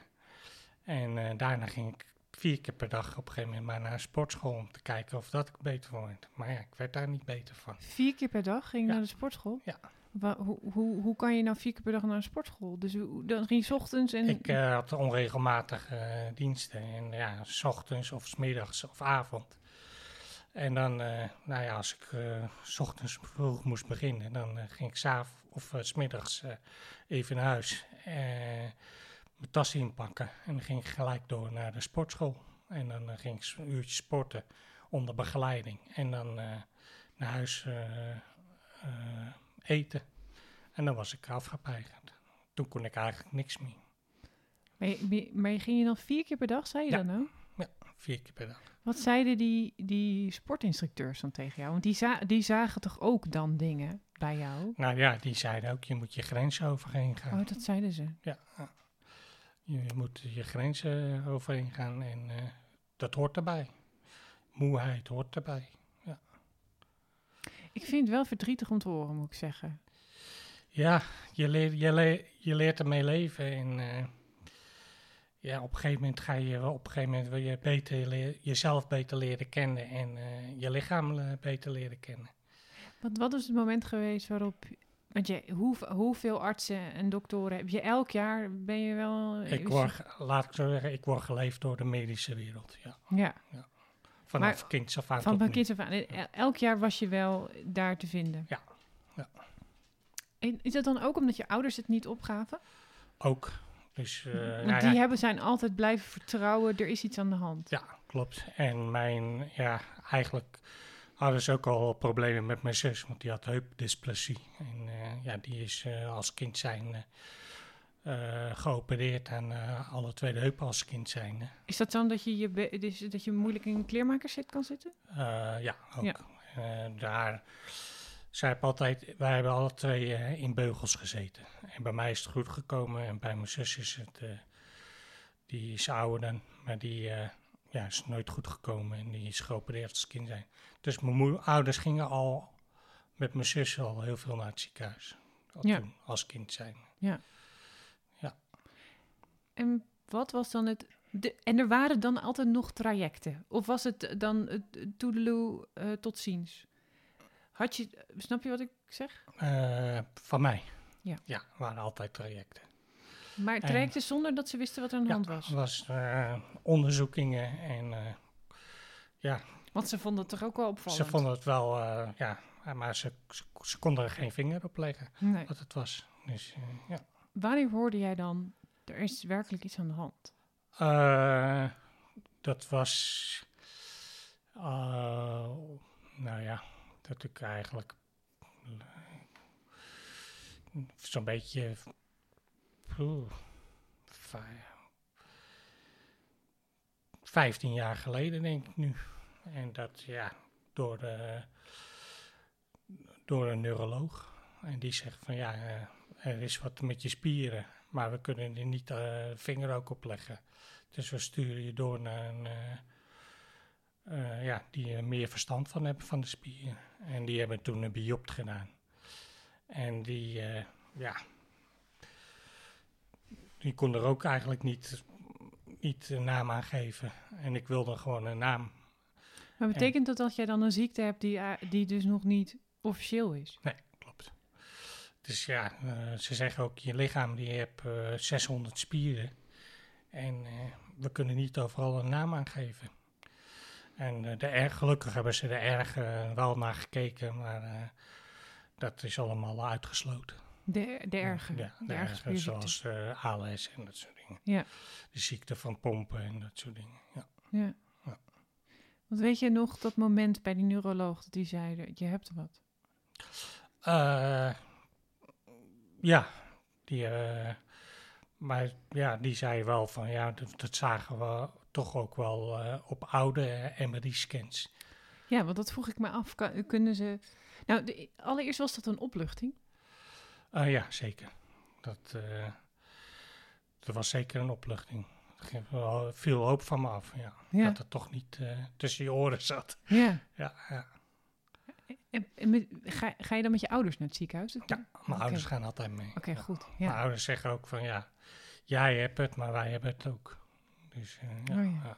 En eh, daarna ging ik vier keer per dag op een gegeven moment maar naar een sportschool om te kijken of dat ik beter word. Maar ja, ik werd daar niet beter van. Vier keer per dag ging je Ja. naar de sportschool? Ja. Wa- hoe, hoe, hoe kan je nou vier keer per dag naar een sportschool? Dus dan ging je 's ochtends en... Ik eh, had onregelmatige eh, diensten. En ja, s ochtends of s middags of avond. En dan, eh, nou ja, als ik s ochtends vroeg moest beginnen, dan ging ik s'avonds of s smiddags even naar huis. Mijn tas inpakken. En dan ging ik gelijk door naar de sportschool. En dan eh, ging ik een uurtje sporten onder begeleiding. En dan eh, naar huis eh, eten. En dan was ik afgepeigerd. Toen kon ik eigenlijk niks meer. Maar, je, maar je ging je dan vier keer per dag, zei je Ja. dan ook? Vier keer per dag. Wat zeiden die, die sportinstructeurs dan tegen jou? Want die, za- die zagen toch ook dan dingen bij jou? Nou ja, die zeiden ook, je moet je grenzen overheen gaan. Oh, dat zeiden ze. Ja, ja. Je moet je grenzen overheen gaan en eh, dat hoort erbij. Moeheid hoort erbij. Ik vind het wel verdrietig om te horen, moet ik zeggen. Ja, je, leert je, le- je leert ermee leven en eh, ja, op een gegeven moment ga je op een gegeven moment wil je beter leer- jezelf beter leren kennen en eh, je lichaam eh, beter leren kennen. Wat, wat is het moment geweest waarop... Want je, hoe, hoeveel artsen en doktoren heb je elk jaar? Ben je wel... Ik word, laat ik zo zeggen, ik word geleefd door de medische wereld. Ja. Ja, Vanaf Maar kinds af aan van tot van nu. kinds af aan. El- Elk jaar was je wel daar te vinden. Ja, ja. En is dat dan ook omdat je ouders het niet opgaven? Ook. Dus, eh, Want nou die ja, hebben zijn altijd blijven vertrouwen, er is iets aan de hand. Ja, klopt. En mijn, ja, eigenlijk hadden ze ook al problemen met mijn zus, want die had heupdysplasie. En eh, ja, die is eh, als kind zijn eh, geopereerd aan alle twee de heupen als kind zijn. Is dat dan dat je, je, dus dat je moeilijk in een kleermakerszit kan zitten? ja, ook. Ja. Daar, zij hebben altijd, wij hebben alle twee in beugels gezeten. En bij mij is het goed gekomen en bij mijn zus is het, die is ouder dan, maar die ja, is nooit goed gekomen en die is geopereerd als kind zijn. Dus mijn ouders gingen al met mijn zus al heel veel naar het ziekenhuis. Al Ja. toen, als kind zijn. En wat was dan het... De, en er waren dan altijd nog trajecten? Of was het dan het toedeloe eh, tot ziens? Had je... Snap je wat ik zeg? Eh, van mij. Ja. Ja, waren altijd trajecten. Maar En- trajecten zonder dat ze wisten wat er aan de Ja, hand was? was eh, onderzoekingen en eh, ja, Want ze vonden het toch ook wel opvallend? Ze vonden het wel, eh, ja, maar ze, ze, ze konden er geen vinger op leggen Nee. wat het was. Dus ja. Wanneer hoorde jij dan... Er is werkelijk iets aan de hand? Dat was, nou ja, dat ik eigenlijk zo'n beetje, oeh, vij- 15 jaar geleden denk ik nu. En dat, ja, door, de, door een neuroloog. En die zegt van ja, eh, er is wat met je spieren, maar we kunnen er niet eh vinger ook op leggen. Dus we sturen je door naar een, eh, eh, ja, die er meer verstand van hebben van de spieren. En die hebben toen een biopt gedaan. En die, eh, ja, die kon er ook eigenlijk niet, niet een naam aan geven. En ik wilde gewoon een naam. Maar betekent dat dat jij dan een ziekte hebt die, eh, die dus nog niet officieel is? Nee, klopt. Dus ja, eh, ze zeggen ook, je lichaam die hebt eh 600 spieren. En eh, we kunnen niet overal een naam aan geven. En eh, de erg, gelukkig hebben ze er erg eh, wel naar gekeken, maar eh, dat is allemaal uitgesloten. De, de erge, Ja, de, de zoals eh, ALS en dat soort dingen. Ja. De ziekte van pompen en dat soort dingen. Ja. Ja. Ja. Want weet je nog dat moment bij die neuroloog dat die zei, je hebt wat? Eh, ja, die, eh, maar ja, die zei wel van ja, dat, dat zagen we toch ook wel op oude MRI-scans. Ja, want dat vroeg ik me af. Kunnen ze... Nou, de- allereerst was dat een opluchting. Eh, ja, zeker. Dat, eh, dat was zeker een opluchting. Er wel veel hoop van me af, ja. Ja. Dat het toch niet eh, tussen je oren zat. Ja. Ja, ja. En, en met- ga, ga je dan met je ouders naar het ziekenhuis? ja mijn ouders gaan altijd mee. Oké, Ja. goed. Mijn ouders zeggen ook van ja, jij hebt het, maar wij hebben het ook. Dus eh, ja, Oh ja.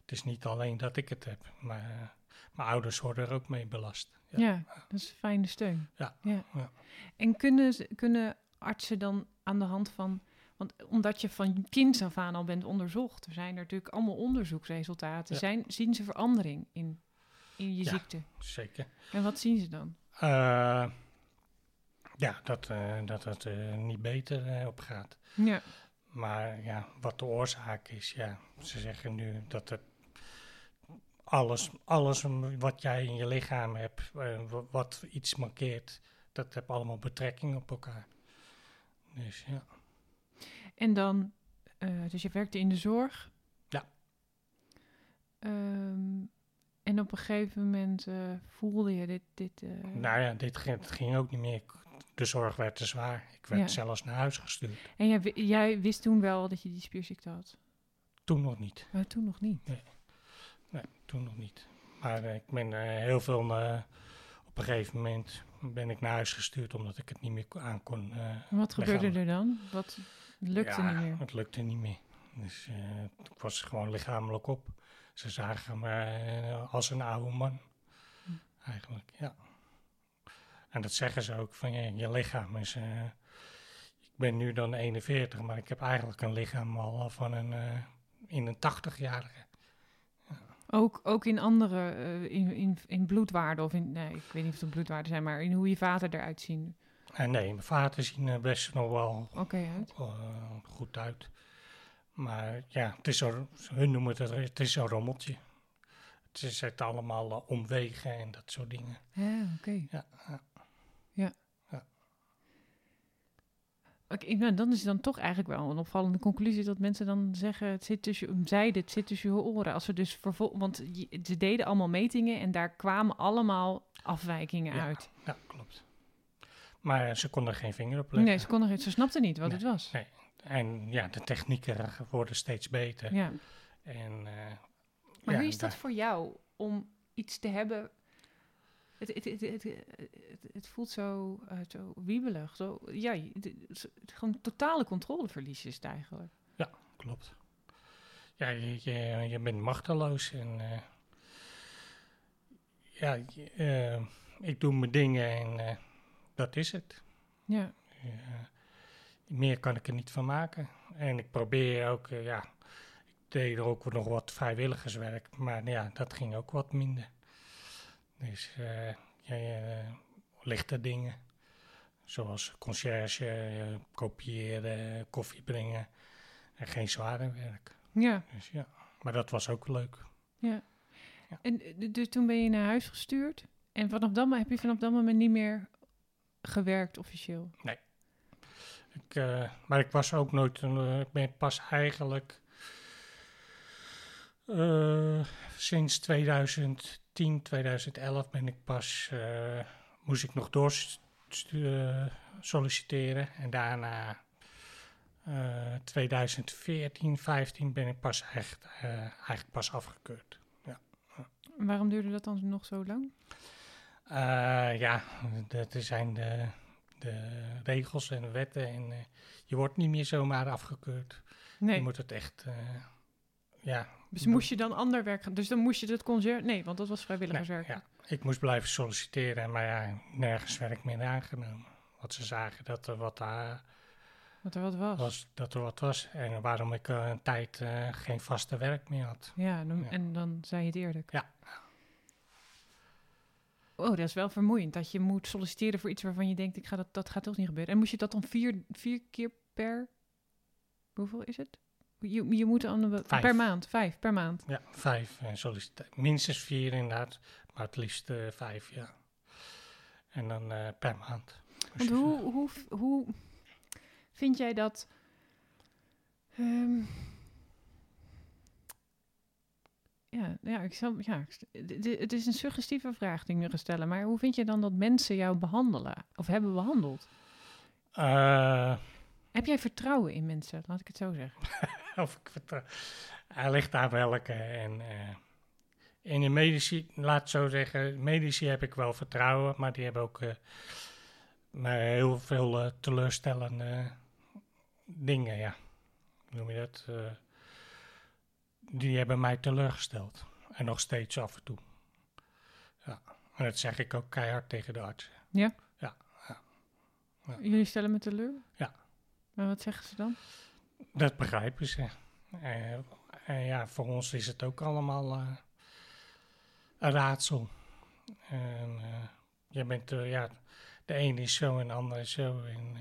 het is niet alleen dat ik het heb, maar eh, mijn ouders worden er ook mee belast. Ja. Ja, dat is fijne steun. Ja, ja. ja. En kunnen, kunnen artsen dan aan de hand van... Want omdat je van kinds af aan al bent onderzocht... er zijn er natuurlijk allemaal onderzoeksresultaten... Ja. Zijn, zien ze verandering in, in je ziekte? Zeker. En wat zien ze dan? Eh, ja, dat, eh, dat het er niet beter op gaat. Ja, Maar ja, wat de oorzaak is, ja, ze zeggen nu dat het alles, alles wat jij in je lichaam hebt, eh, wa- wat iets markeert, dat heeft allemaal betrekking op elkaar. Dus ja. en dan... eh, dus je werkte in de zorg. Ja. Ehm, en op een gegeven moment eh, voelde je dit... dit Nou ja, dit ging, het ging ook niet meer. De zorg werd te zwaar. Ik werd Ja. zelfs naar huis gestuurd. En jij, jij wist toen wel dat je die spierziekte had? Toen nog niet. Maar toen nog niet. Nee, toen nog niet. Maar eh, ik ben eh, heel veel... op een gegeven moment ben ik naar huis gestuurd omdat ik het niet meer aan kon. eh, wat gebeurde Lichaam. er dan? Wat lukte ja, niet meer? Het lukte niet meer. Dus ik was gewoon lichamelijk op. Ze zagen me als een oude man. Hm. Eigenlijk, ja. En dat zeggen ze ook, van ja, je lichaam is... ik ben nu dan 41, maar ik heb eigenlijk een lichaam al van een, eh, in een 80-jarige. Ook, ook in andere, eh, in, in, in bloedwaarden of in, nee, ik weet niet of het bloedwaarden zijn, maar in hoe je vaten eruit zien. En nee, mijn vader zien er best nog wel uit. eh, goed uit. Maar ja, het is zo, hun noemen het, het is een rommeltje. Het is het allemaal eh, omwegen en dat soort dingen. Ja, oké. Ja. Nou, dan is het dan toch eigenlijk wel een opvallende conclusie dat mensen dan zeggen, het zit tussen, zeiden, het zit tussen je oren. Als ze dus vervol, want ze deden allemaal metingen en daar kwamen allemaal afwijkingen Ja. uit. ja, klopt. Maar ze konden er geen vinger op leggen. Nee, ze konden ze snapten niet wat Nee, het was. nee. En ja, de technieken worden steeds beter. Ja. En, eh, Maar ja, hoe is dat daar- voor jou om iets te hebben? Het, het, het, het, voelt zo, eh, zo wiebelig. Zo, ja, gewoon totale controleverlies is het eigenlijk. Klopt. Ja, je, je, je bent machteloos en eh, ja, eh, ik doe mijn dingen en dat is het. Ja, meer kan ik er niet van maken. En ik probeer ook, ja, ik deed er ook nog wat vrijwilligerswerk, maar ja, dat ging ook wat minder. Dus eh, ja, ja, lichte dingen, zoals conciërge, eh, kopiëren, koffie brengen en geen zware werk. ja, Dus ja, maar dat was ook leuk. ja. Ja. En eh, dus toen ben je naar huis gestuurd. En vanaf dat moment heb je vanaf dat moment niet meer gewerkt officieel. Ik, eh, maar ik was ook nooit, eh, ik ben pas eigenlijk eh, sinds 2010, 2011 ben ik pas, eh, moest ik nog door solliciteren. En daarna eh 2014, 15 ben ik pas echt, eh, eigenlijk pas afgekeurd. En waarom duurde dat dan nog zo lang? Eh, ja, dat zijn de, de regels en de wetten. En eh, je wordt niet meer zomaar afgekeurd. Nee, Je moet het echt, eh, ja. Dus moest je dan ander werk gaan? Dus dan moest je het concert... Nee, want dat was nee, vrijwilligerswerk. ja, ik moest blijven solliciteren, maar ja, nergens werk meer aangenomen. Want ze zagen dat er wat, daar Wat er wat was. was, dat er wat was. En waarom ik eh, een tijd eh, geen vaste werk meer had. Ja, dan- Ja. en dan zei je het eerlijk. Ja. Oh, dat is wel vermoeiend. Dat je moet solliciteren voor iets waarvan je denkt, ik ga dat, dat gaat toch niet gebeuren. En moest je dat dan vier, vier keer per... Hoeveel is het? Je, je moet Vijf. per maand, vijf per maand. Ja, vijf eh, sollicita- Minstens vier inderdaad, maar het liefst eh, vijf, ja. En dan eh, per maand. Want hoe, hoe, hoe vind jij dat... ehm, ja, ja, ik zal, ja, het is een suggestieve vraag die ik nu ga stellen. Maar hoe vind je dan dat mensen jou behandelen? Of hebben behandeld? eh, Heb jij vertrouwen in mensen? Laat ik het zo zeggen. of ik vertrouw. Hij ligt aan welke. En eh, in de medici, laat het zo zeggen, medici heb ik wel vertrouwen, maar die hebben ook eh, mij heel veel eh, teleurstellende dingen, ja. Hoe noem je dat? Eh, die hebben mij teleurgesteld. En nog steeds af en toe. Ja, en dat zeg ik ook keihard tegen de arts. Ja. Jullie stellen me teleur? Ja. Maar wat zeggen ze dan? Dat begrijpen ze. En ja, voor ons is het ook allemaal eh, een raadsel. En, je bent, ja, de een is zo en de ander is zo. En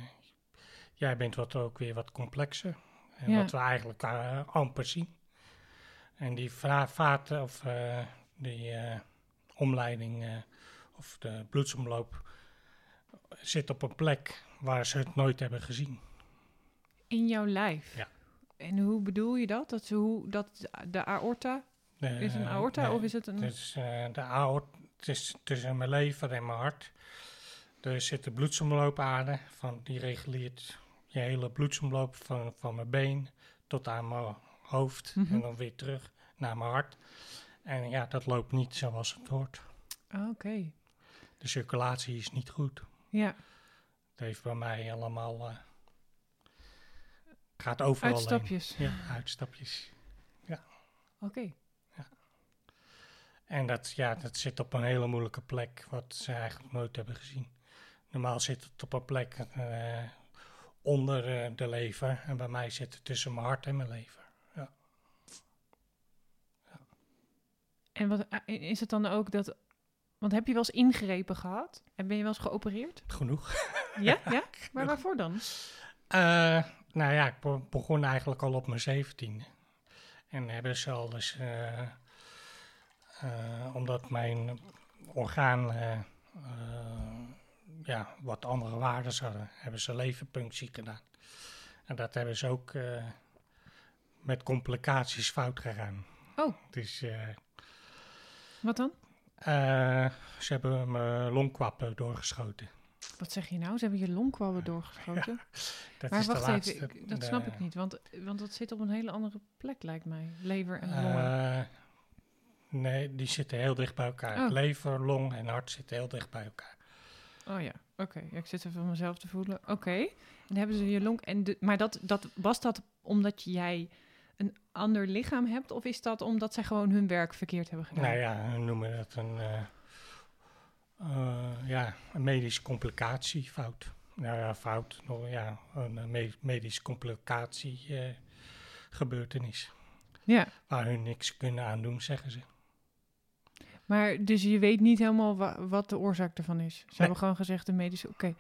jij bent wat ook weer wat complexer. En Ja. wat we eigenlijk amper zien. En die vaten of die omleiding of de bloedsomloop zit op een plek waar ze het nooit hebben gezien. In jouw lijf? Ja. En hoe bedoel je dat? Dat, hoe, dat de aorta? De- Is een aorta of is het een... Het is, eh, de aort, het is tussen mijn lever en mijn hart. Er zit de bloedsomloopader, van, die reguleert je hele bloedsomloop van, van mijn been tot aan mijn hoofd Mhm. en dan weer terug naar mijn hart. En ja, dat loopt niet zoals het hoort. Oké, De circulatie is niet goed. ja. Het heeft bij mij allemaal, eh, Gaat overal heen. Uitstapjes. Ja, uitstapjes. Oké. En dat, ja, dat zit op een hele moeilijke plek, wat ze eigenlijk nooit hebben gezien. Normaal zit het op een plek eh, onder eh, de lever. En bij mij zit het tussen mijn hart en mijn lever. En wat, eh, is het dan ook dat... Want heb je wel eens ingrepen gehad? En ben je wel eens geopereerd? Genoeg. Ja? ja? Maar waarvoor dan? Eh, nou ja, ik be- begon eigenlijk al op mijn zeventiende. En hebben ze al eh, omdat mijn orgaan eh, ja, wat andere waarden hadden, hebben ze leverpunctie gedaan. En dat hebben ze ook met complicaties fout gegaan. Oh. Dus Wat dan? ze hebben mijn longkwappen doorgeschoten. Wat zeg je nou? Ze hebben je longkwabben doorgeschoten. Dat maar is de wacht laatste, even, ik- dat de- snap ik niet. Want, want dat zit op een hele andere plek, lijkt mij. Lever en longen. Eh, nee, die zitten heel dicht bij elkaar. Oh. Lever, long en hart zitten heel dicht bij elkaar. Oh ja, oké. Ja, ik zit even van mezelf te voelen. Oké. En hebben ze je long... En de, maar dat, dat, was dat omdat jij een ander lichaam hebt? Of is dat omdat zij gewoon hun werk verkeerd hebben gedaan? Nou ja, we noemen dat een, eh, eh, ja, een medische complicatiefout. Nou ja, fout, nou ja, een me- medische complicatie eh, gebeurtenis. Ja, Waar hun niks kunnen aan doen, zeggen ze. maar dus je weet niet helemaal wa- wat de oorzaak ervan is. Ze hebben gewoon gezegd de medische... Oké,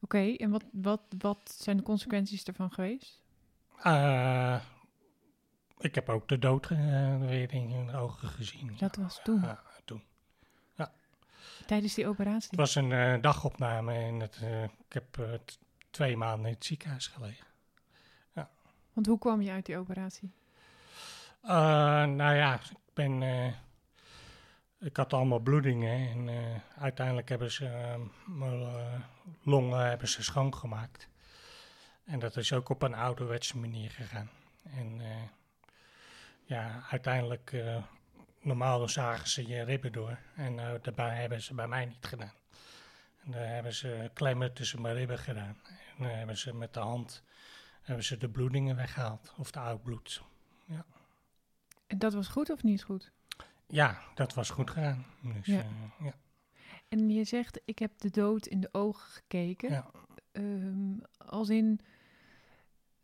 oké. En wat, wat, wat zijn de consequenties ervan geweest? Eh, ik heb ook de dood eh, weer in hun ogen gezien. Dat was toen. Tijdens die Het operatie. was een eh, dagopname en het, eh, ik heb eh, twee maanden in het ziekenhuis gelegen. Want hoe kwam je uit die operatie? Nou ja, ik ben. ik had allemaal bloedingen en uiteindelijk hebben ze eh, mijn longen hebben ze schoongemaakt. En dat is ook op een ouderwetse manier gegaan. En ja, uiteindelijk, normaal zagen ze je ribben door. En eh, daarbij hebben ze bij mij niet gedaan. En daar hebben ze klemmen tussen mijn ribben gedaan. En dan hebben ze met de hand hebben ze de bloedingen weggehaald, of de oud bloed. En dat was goed of niet goed? Ja, dat was goed gegaan. Dus, Ja. ja. ja, En je zegt, ik heb de dood in de ogen gekeken. Ja. Ehm, als in,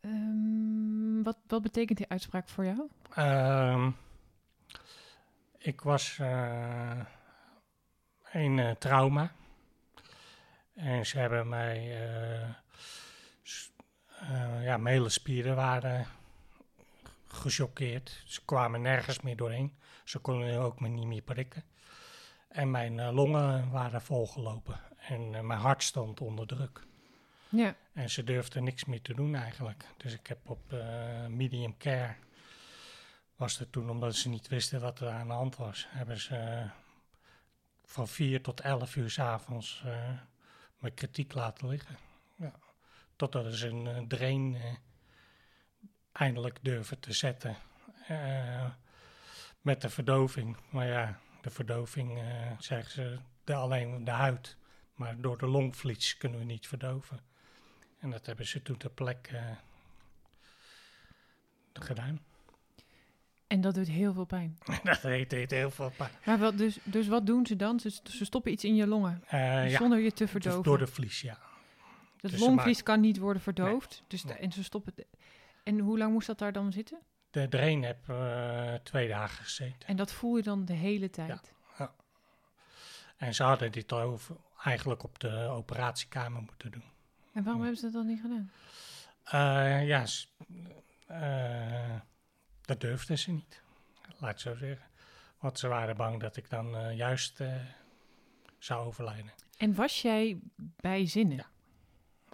ehm, wat, wat betekent die uitspraak voor jou? Ehm, ik was eh een eh, trauma. En ze hebben mij... eh, ja, mijn hele spieren waren gechoqueerd. Ze kwamen nergens meer doorheen. Ze konden ook me niet meer prikken. En mijn longen waren volgelopen. En mijn hart stond onder druk. Ja, En ze durfden niks meer te doen eigenlijk. Dus ik heb op medium care, was het toen omdat ze niet wisten wat er aan de hand was, hebben ze eh, van 4 tot 11 uur s'avonds avonds mijn kritiek laten liggen. Ja. Totdat ze een eh, drain eh, eindelijk durven te zetten eh, met de verdoving. Maar ja, de verdoving, eh, zeggen ze, de, alleen de huid. Maar door de longvlies kunnen we niet verdoven. En dat hebben ze toen ter plekke eh, gedaan. En dat doet heel veel pijn. dat heet, heet heel veel pijn. Maar wat, dus, dus wat doen ze dan? Ze, ze stoppen iets in je longen, Eh, ja, zonder je te dus verdoven. door de vlies, ja. Dat dus longvlies kan niet worden verdoofd. Dus de- en ze stoppen. En hoe lang moest dat daar dan zitten? De drain heb eh, twee dagen gezeten. En dat voel je dan de hele tijd. En ze hadden dit over, eigenlijk op de operatiekamer moeten doen. En waarom Ja. hebben ze dat dan niet gedaan? Eh, ja, dat durfden ze niet. Laat ik zo zeggen. Want ze waren bang dat ik dan eh, juist eh, zou overlijden. En was jij bij zinnen? Ja.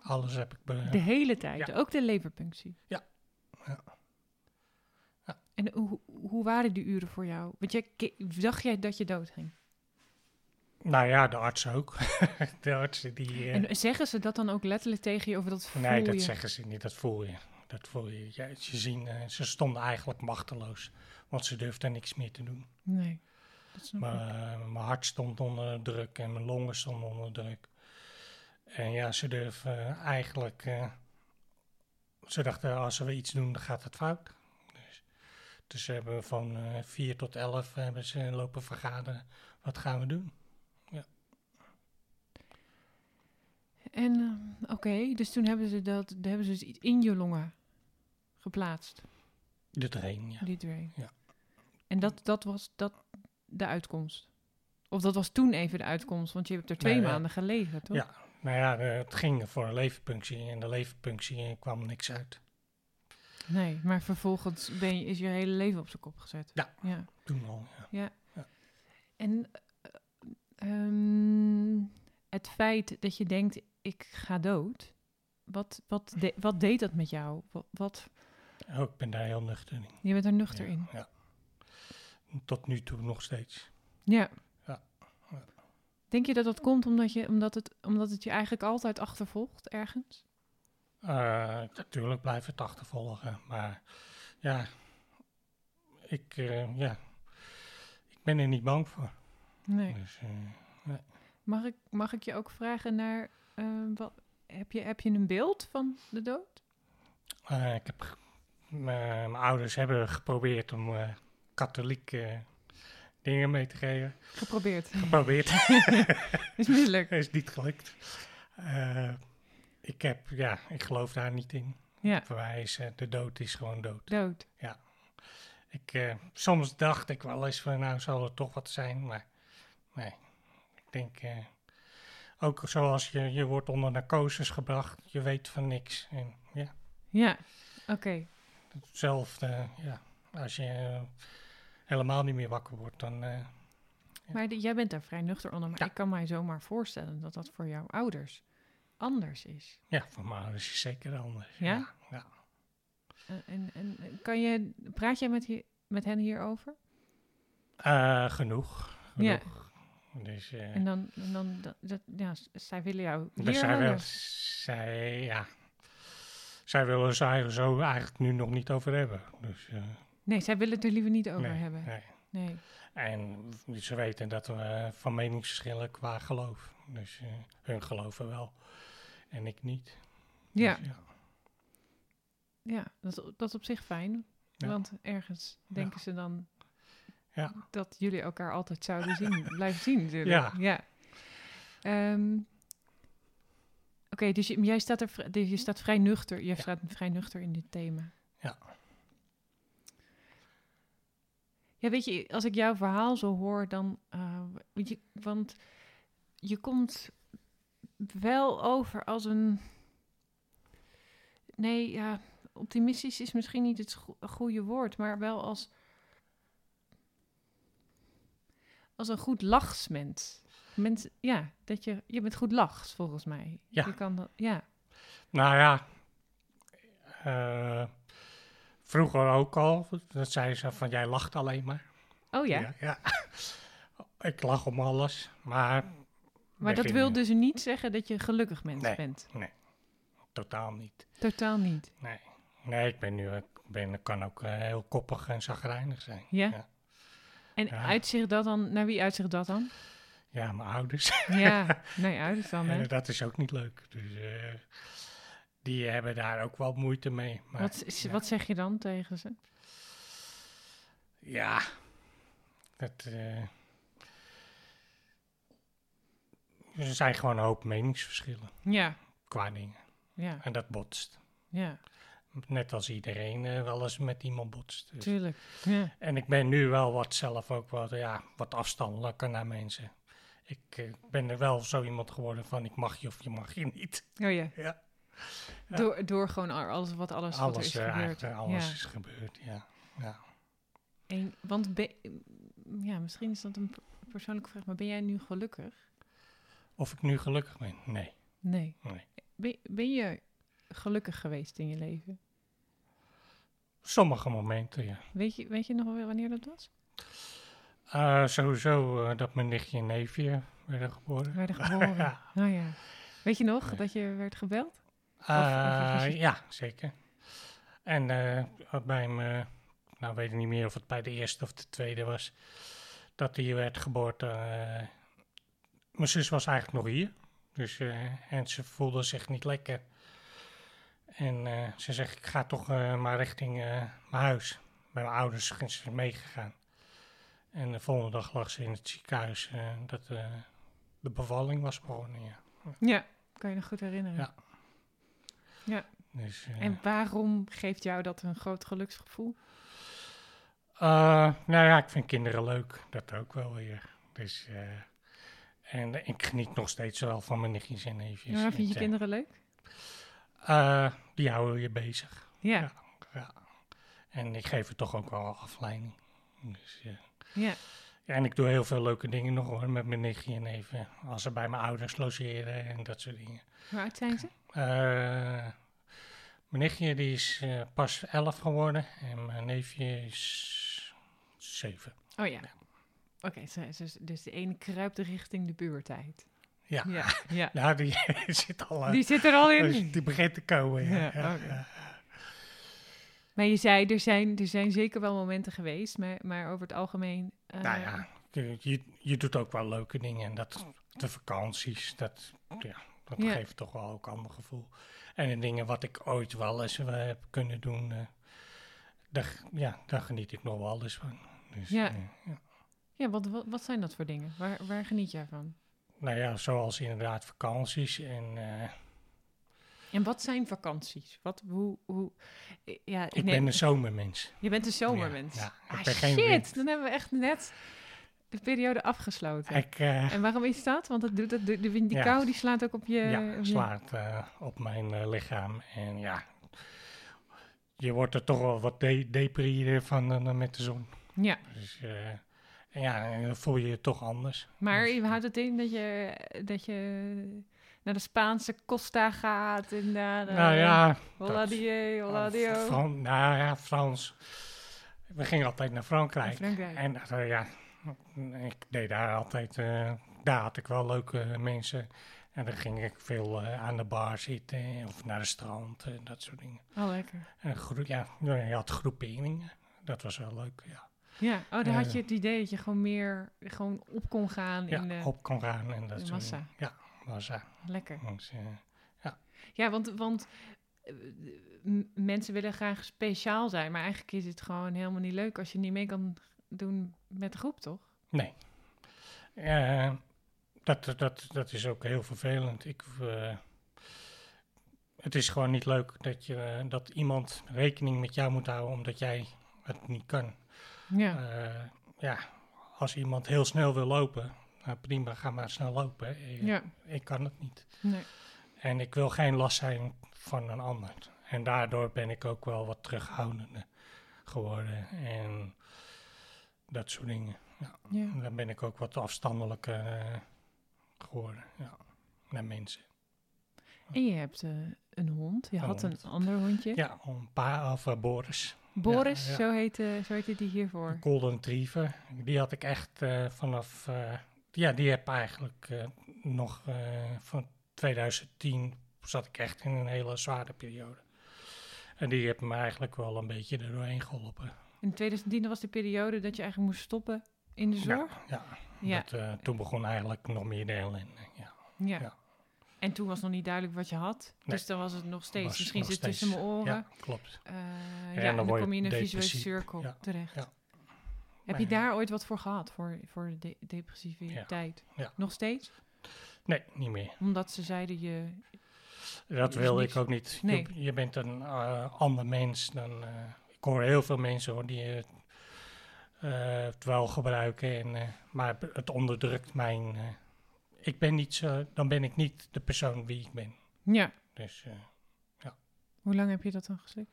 Alles heb ik... Be- De hele tijd, Ja. ook de leverpunctie. Ja. Ja. Ja. En hoe, hoe waren die uren voor jou? Want jij, dacht jij dat je doodging? Nou ja, de arts ook. de artsen die... eh, En zeggen ze dat dan ook letterlijk tegen je? Of dat voel nee, dat je? zeggen ze niet. Dat voel je. Dat voel je. Ja, ze, zien, eh, ze stonden eigenlijk machteloos. Want ze durfden niks meer te doen. Nee, dat Maar, eh, mijn hart stond onder druk en mijn longen stonden onder druk. En ja, ze durven eigenlijk eh, ze dachten, als we iets doen, dan gaat het fout. Dus, dus ze hebben van eh 4 tot 11 hebben ze lopen vergaderen. Wat gaan we doen? En eh, oké, dus toen hebben ze dat hebben ze dus iets in je longen geplaatst, De train, ja. die drain. Ja. En dat, dat was dat de uitkomst. Of dat was toen even de uitkomst, want je hebt er twee Nee, ja. maanden gelegen, toch? Ja. Nou ja, eh, het ging voor een leverpunctie en de leverpunctie kwam niks uit. Nee, maar vervolgens ben je, is je hele leven op zijn kop gezet. Ja. ja. Toen al, ja. En eh, ehm, het feit dat je denkt, ik ga dood. Wat, wat, de- wat deed dat met jou? Wat, wat, Oh, ik ben daar heel nuchter in. je bent er nuchter Ja, in. Ja. Tot nu toe nog steeds. Ja. Ja. Ja. Denk je dat dat komt omdat, je, omdat, het, omdat het je eigenlijk altijd achtervolgt ergens? Eh, natuurlijk blijft het achtervolgen, maar ja, ik, eh, ja, ik ben er niet bang voor. Nee. Dus, eh, Mag ik, mag ik je ook vragen naar, wat, heb, je, heb je een beeld van de dood? ik heb, mijn ouders hebben geprobeerd om eh, katholiek eh, dingen mee te geven. Geprobeerd. Geprobeerd, is misselijk. is niet gelukt. Eh, ik heb, ja, ik geloof daar niet in. Ja, Voor mij is de dood is gewoon dood. dood. Ik, eh, soms dacht ik wel eens van, nou zal er toch wat zijn, maar nee. Ik denk, ook zoals je, je wordt onder narcoses gebracht, je weet van niks. En ja, Ja, oké. Hetzelfde, ja, als je eh, helemaal niet meer wakker wordt, dan... eh, Maar de- jij bent daar vrij nuchter onder. Maar Ja. ik kan mij zomaar voorstellen dat dat voor jouw ouders anders is. ja, voor mijn ouders is het zeker anders. Ja? ja. En, en, en kan je, praat jij met, hier, met hen hierover? Eh, genoeg. Ja. genoeg. Dus, eh, En dan, en dan dat, dat, ja, zij willen jou hier Dus zij, wil, zij, ja, zij willen ze er zo eigenlijk nu nog niet over hebben. Dus, eh, Nee, zij willen het er liever niet over nee, hebben. nee. Nee. En ze weten dat we van meningsverschillen qua geloof. Dus eh, hun geloven wel en ik niet. Ja, Dus, ja. ja dat, is- dat is op zich fijn. Ja. Want ergens denken ze dan Ja. dat jullie elkaar altijd zouden zien, blijven zien natuurlijk. Ja. ja. Ehm, Oké, dus je- jij staat er dus je staat vrij nuchter. Je Ja. staat vrij nuchter in dit thema. Ja. Ja, weet je, als ik jouw verhaal zo hoor, dan. eh, weet je, want je komt wel over als een. Nee, ja, optimistisch is misschien niet het goede woord, maar wel als. Als een goed lachsmens. Mensen, ja, dat je, je bent goed lachs volgens mij. Ja. Je kan ja. Nou ja, eh, vroeger ook al. Dat zei ze van, jij lacht alleen maar. Oh ja, ja. ja. ik lach om alles, maar... maar dat wil dus niet zeggen dat je een gelukkig mens Nee. bent. Totaal niet. Totaal niet. Nee, nee ik ben nu, ik ben, kan ook eh, heel koppig en zagrijnig zijn. Ja? Ja, En Ja. uitzicht dat dan, naar wie uitzicht dat dan? Ja, mijn ouders. Ja, nee, ouders dan, hè? En dat is ook niet leuk. Dus eh, die hebben daar ook wel moeite mee. Maar, Wat, is- ja. wat zeg je dan tegen ze? Ja, dat, eh, er zijn gewoon een hoop meningsverschillen Ja, qua dingen. ja, En dat botst. ja, Net als iedereen eh, wel eens met iemand botst. Dus. tuurlijk. Ja, En ik ben nu wel wat zelf ook wat, ja, wat afstandelijker naar mensen. Ik eh, ben er wel zo iemand geworden van ik mag je of je mag je niet. oh ja. Ja. Ja. Door, door gewoon al- alles wat alles, wat er Alles, is eh, gebeurd. alles ja. is gebeurd, ja. ja. En, want ja, misschien is dat een persoonlijke vraag, maar ben jij nu gelukkig? Of ik nu gelukkig ben? Nee. Nee. Nee. Ben, ben je gelukkig geweest in je leven? Sommige momenten, ja. Weet je, weet je nog wel wanneer dat was? Eh, sowieso eh, dat mijn nichtje en neefje werden geboren. Werden geboren. ja. Oh ja. Weet je nog dat je werd gebeld? Eh, of was je- ja, zeker. En bij me, nou weet ik niet meer of het bij de eerste of de tweede was, dat hij werd geboren. mijn zus was eigenlijk nog hier. Dus, en ze voelde zich niet lekker. En ze zegt, ik ga toch maar richting mijn huis. Bij mijn ouders zijn ze meegegaan. En de volgende dag lag ze in het ziekenhuis eh, dat eh, de bevalling was begonnen, ja. Ja, kan je nog goed herinneren. Ja. Ja. Dus, eh, En waarom geeft jou dat een groot geluksgevoel? Nou ja, ik vind kinderen leuk. Dat ook wel weer. Dus, en ik geniet nog steeds wel van mijn nichtjes en neefjes. Ja, vind je Het, kinderen leuk? die houden je bezig. Ja. Ja. Ja. En ik geef er toch ook wel afleiding. Dus, eh, ja. ja, en ik doe heel veel leuke dingen nog hoor, met mijn nichtje en neven. Als ze bij mijn ouders logeren en dat soort dingen. Hoe oud zijn ze? Eh, mijn nichtje die is eh, pas 11 geworden en mijn neefje is 7. Oh ja. Oké, ze- dus de ene kruipt richting de puberteit. Ja. Ja, ja. Nou, die zit al. eh, Die zit er al dus in. die begint te komen. Ja, ja. Maar je zei, er zijn, er zijn zeker wel momenten geweest, maar, maar over het algemeen... eh, Nou ja, je, je, doet ook wel leuke dingen. En dat, de vakanties, dat, ja, dat Ja. geeft toch wel ook een ander gevoel. En de dingen wat ik ooit wel eens eh, heb kunnen doen, eh, daar, ja, daar geniet ik nog wel eens van. Dus, Ja. ja. Wat, wat zijn dat voor dingen? Waar, waar geniet jij van? Nou ja, zoals inderdaad vakanties en... eh, En wat zijn vakanties? Wat, hoe, hoe, ja, ik ben een zomermens. Je bent een zomermens. Ja, ah, geen shit, wind. dan hebben we echt net de periode afgesloten. Ik eh, En waarom is dat? Want dat doet, dat, doet- die kou die slaat ook op je... ja, slaat eh, op mijn eh, lichaam. En ja, je wordt er toch wel wat de van eh, met de zon. Ja, Dus eh, en ja, dan voel je je toch anders. maar Dus, je houdt het in dat je, dat je naar de Spaanse Costa gaat en naar de... nou ja, Holla die, holla die, Fran- nou ja, Frans. We gingen altijd naar Frankrijk. Frankrijk. En eh, ja, ik deed daar altijd, eh, daar had ik wel leuke mensen. En dan ging ik veel eh, aan de bar zitten of naar het strand en dat soort dingen. Oh, lekker. En ja, je had groeperingen. Dat was wel leuk, ja. Ja, oh, dan had je het idee dat je gewoon meer gewoon op kon gaan Ja, in de... op kon gaan en dat soort massa. dingen. Ja, massa. Lekker. Dus, eh, Ja, want, want eh, mensen willen graag speciaal zijn, maar eigenlijk is het gewoon helemaal niet leuk als je niet mee kan doen met de groep, toch? Nee. Eh, dat, dat, dat is ook heel vervelend. Ik, het is gewoon niet leuk dat, je, dat iemand rekening met jou moet houden omdat jij het niet kan. Ja. Ja, als iemand heel snel wil lopen, nou prima, ga maar snel lopen. Eh, ja. Ik kan het niet. Nee. En ik wil geen last zijn van een ander. En daardoor ben ik ook wel wat terughoudender geworden. En dat soort dingen. Ja. Dan ben ik ook wat afstandelijker eh, geworden. Ja, naar mensen. En je hebt eh, een hond. Je Een had een ander hondje. Ja, een paar of eh, Boris. Boris, Ja, ja. Zo, heette, zo heette die hiervoor. Golden Retriever. Die had ik echt vanaf... ja, die heb eigenlijk eh, nog eh, van 2010 zat ik echt in een hele zware periode. En die heeft me eigenlijk wel een beetje er doorheen geholpen. In 2010 was de periode dat je eigenlijk moest stoppen in de zorg. Ja, Ja. Dat, eh, toen begon eigenlijk nog meer de ellende. Ja. Ja. En toen was nog niet duidelijk wat je had. Nee. Dus dan was het nog steeds. Was Misschien nog zit het tussen mijn oren. Ja, klopt. Ja, en dan kom je in een visuele cirkel Ja, terecht. ja. Heb je daar ooit wat voor gehad, voor, voor de depressiviteit? ja. Nog steeds? Nee, niet meer. Omdat ze zeiden je... Dat wil ik ook niet. Je- Nee. Je, bent een eh, ander mens dan. eh, ik hoor heel veel mensen hoor, die het, eh, het wel gebruiken, en, maar het onderdrukt mijn. ik ben niet zo, dan ben ik niet de persoon wie ik ben. Ja. Dus, eh, Hoe lang heb je dat dan geslikt?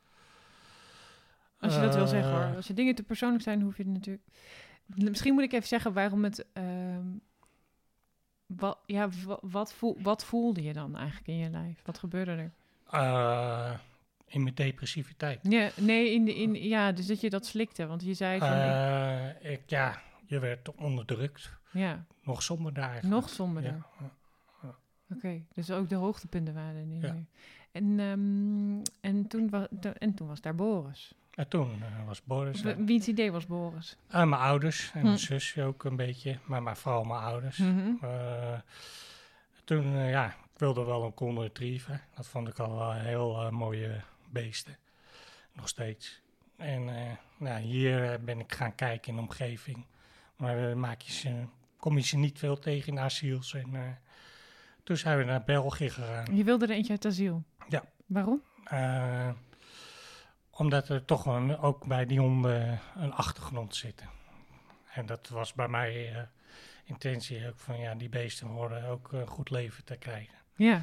Als je dat wil zeggen Eh. hoor. Als je dingen te persoonlijk zijn, hoef je het natuurlijk... Misschien moet ik even zeggen waarom het... ehm, wat, ja, wa- wat, voel, wat voelde je dan eigenlijk in je lijf? Wat gebeurde er? eh, in mijn depressiviteit. Ja, nee, in de, in, ja, dus dat je dat slikte. Want je zei van... ik- Eh, ik, ja, je werd onderdrukt. ja, Nog zonder daar. nog somberder. Ja, ja. Oké, dus ook de hoogtepunten waren er niet Ja. meer. En, ehm, en, toen was, en toen was daar Boris. En toen eh, was Boris. W- Wiens idee was Boris? En mijn ouders en Hm. mijn zusje ook een beetje, maar, maar vooral mijn ouders. Mhm. Eh, toen, eh, ja, ik wilde wel een golden retriever. Dat vond ik al wel heel mooie beesten. Nog steeds. En nou, hier ben ik gaan kijken in de omgeving. Maar maak je ze, kom je ze niet veel tegen in asiels. En toen zijn we naar België gegaan. Je wilde er eentje uit asiel? Ja. Waarom? Eh, omdat er toch een, ook bij die honden een achtergrond zit. En dat was bij mij eh, intentie ook van ja, die beesten horen ook een goed leven te krijgen. Ja.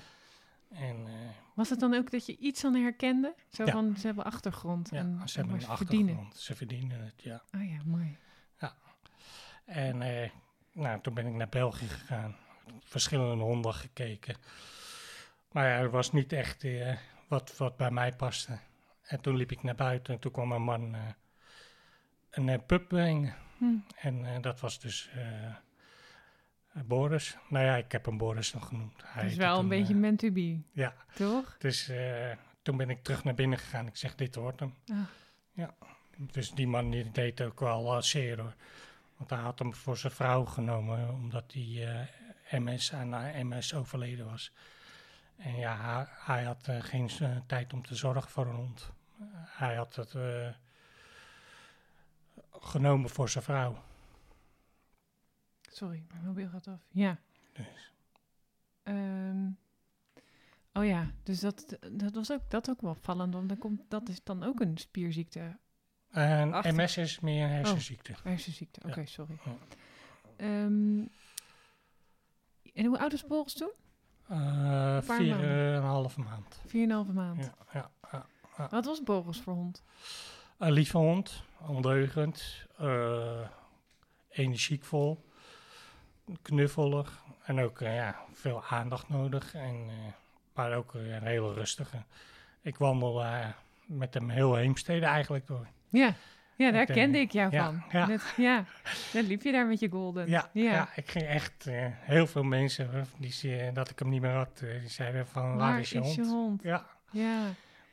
En eh, Was het dan ook dat je iets aan herkende? Zo Ja. van, ze hebben achtergrond ja, en ze hebben een verdienen. achtergrond. Ze verdienen het, ja. Oh ja, mooi. En eh, nou, toen ben ik naar België gegaan. Verschillende honden gekeken. Maar ja, er was niet echt eh, wat, wat bij mij paste. En toen liep ik naar buiten en toen kwam een man eh, een eh, pup brengen. Hm. En eh, dat was dus eh, Boris. Nou ja, ik heb hem Boris nog genoemd. Hij is wel een beetje eh, meant to be, ja, toch? dus eh, toen ben ik terug naar binnen gegaan. Ik zeg, dit wordt hem. Ah. Dus die man die deed ook wel eh, zeer hoor. Want hij had hem voor zijn vrouw genomen, omdat hij eh, MS aan eh, MS overleden was. En ja, hij, hij had eh, geen eh, tijd om te zorgen voor een hond. Hij had het eh, genomen voor zijn vrouw. Sorry, mijn mobiel gaat af. Ja. Dus, oh ja, dus dat, dat was ook, dat ook wel opvallend, want dan komt, dat is dan ook een spierziekte, en Achter- MS is meer een hersenziekte. hersenziekte. Oké, Ja. sorry. Ja. Ehm, en hoe oud is Boris toen? Eh vier en een halve maand. 4,5 maand. Ja, ja, ja. Wat was Boris voor hond? Een lieve hond, ondeugend, eh, energiekvol, knuffelig en ook eh, ja, veel aandacht nodig. En, eh, maar ook een hele rustige. Ik wandel met hem heel Heemstede eigenlijk door. Ja, ja daar Ik kende ik jou ja, van. ja. Net, ja, dan liep je daar met je golden. Ja, ja. ja. ik ging echt, heel veel mensen die ze- dat ik hem niet meer had, die zeiden van waar, is je hond? hond? Ja, Ja,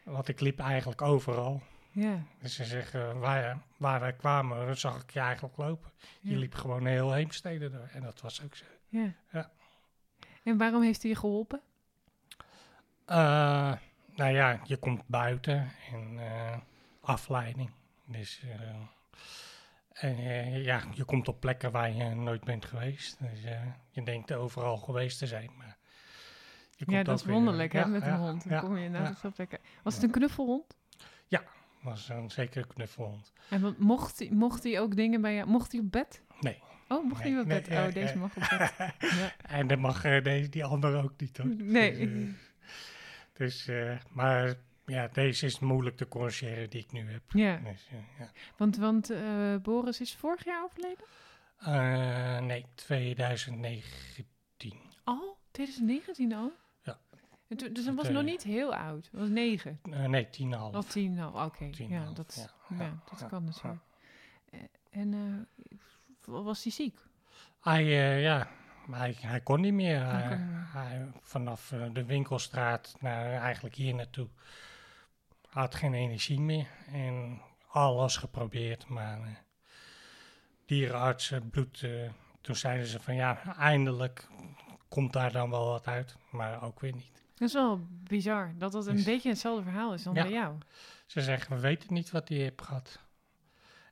want ik liep eigenlijk overal. ja. Dus ze zeggen, waar, waar wij kwamen, zag ik je eigenlijk lopen. Je liep gewoon heel Heemstede door. En dat was ook zo. Ja. Ja. En waarom heeft hij je geholpen? Eh, nou ja, je komt buiten en eh, afleiding. Dus eh, en, ja, je komt op plekken waar je nooit bent geweest. Dus je denkt overal geweest te zijn. Maar Ja, dat is weer- wonderlijk hè, ja, met een ja, hond. Dan Ja, kom je naar ja. zoveel plekken. Was het een knuffelhond? was een zeker een knuffelhond. En wat- mocht hij, mocht hij ook dingen bij jou... Mocht hij op bed? Nee. Oh, mocht Nee, hij op bed? eh, oh, deze eh. mag op bed. Ja. En dat mag eh, deze, die andere ook niet hoor. Nee. Dus, eh, dus, eh, maar ja, deze is moeilijk te corrigeren die ik nu heb. Ja, Dus, eh, ja. want, want eh, Boris is vorig jaar overleden? Eh, nee, 2019. Al? 2019 al? En toen- dus hij was nog niet heel oud. Was negen. Eh, nee, 10,5. Of tien nou, oké. Tien en Ja, half, dat, ja, ja, ja, dat kan natuurlijk. Eh, En eh, was hij ziek? Hij, ja, hij, hij kon niet meer. Hij Hij, vanaf de winkelstraat naar eigenlijk hier naartoe. Hij had geen energie meer. En alles geprobeerd, maar dierenartsen, bloed. toen zeiden ze van ja, eindelijk komt daar dan wel wat uit. Maar ook weer niet. Dat is wel bizar. Dat dat een Dus- beetje hetzelfde verhaal is dan Ja. bij jou. Ze zeggen, we weten niet wat hij heeft gehad.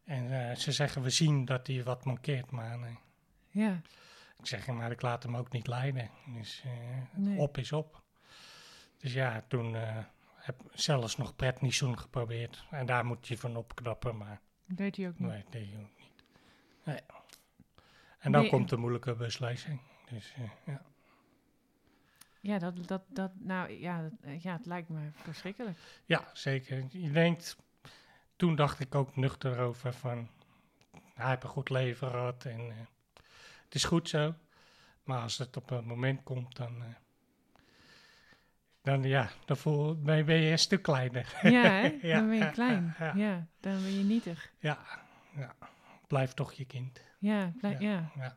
En eh, ze zeggen, we zien dat hij wat mankeert, maar nee. Ja. Ik zeg, maar ik laat hem ook niet leiden. Dus eh, Nee. op is op. Dus ja, toen eh, heb ik zelfs nog pretnisoen geprobeerd. En daar moet je van opknappen, maar deed hij ook niet. nee, deed je ook niet. Nee. En dan komt de moeilijke beslissing. Dus ja. Ja, dat, dat, dat, nou ja, dat, eh, ja, het lijkt me verschrikkelijk. ja, zeker. Je denkt, toen dacht ik ook nuchter over van, hij heeft een goed leven gehad en eh, het is goed zo. Maar als het op een moment komt, dan, eh, dan ja, dan voel, ben, je- ben je een stuk kleiner. Ja, hè? Ja, dan ben je klein. ja, Ja, ja. dan ben je nietig. Ja, ja. blijf toch je kind. Ja. Ja.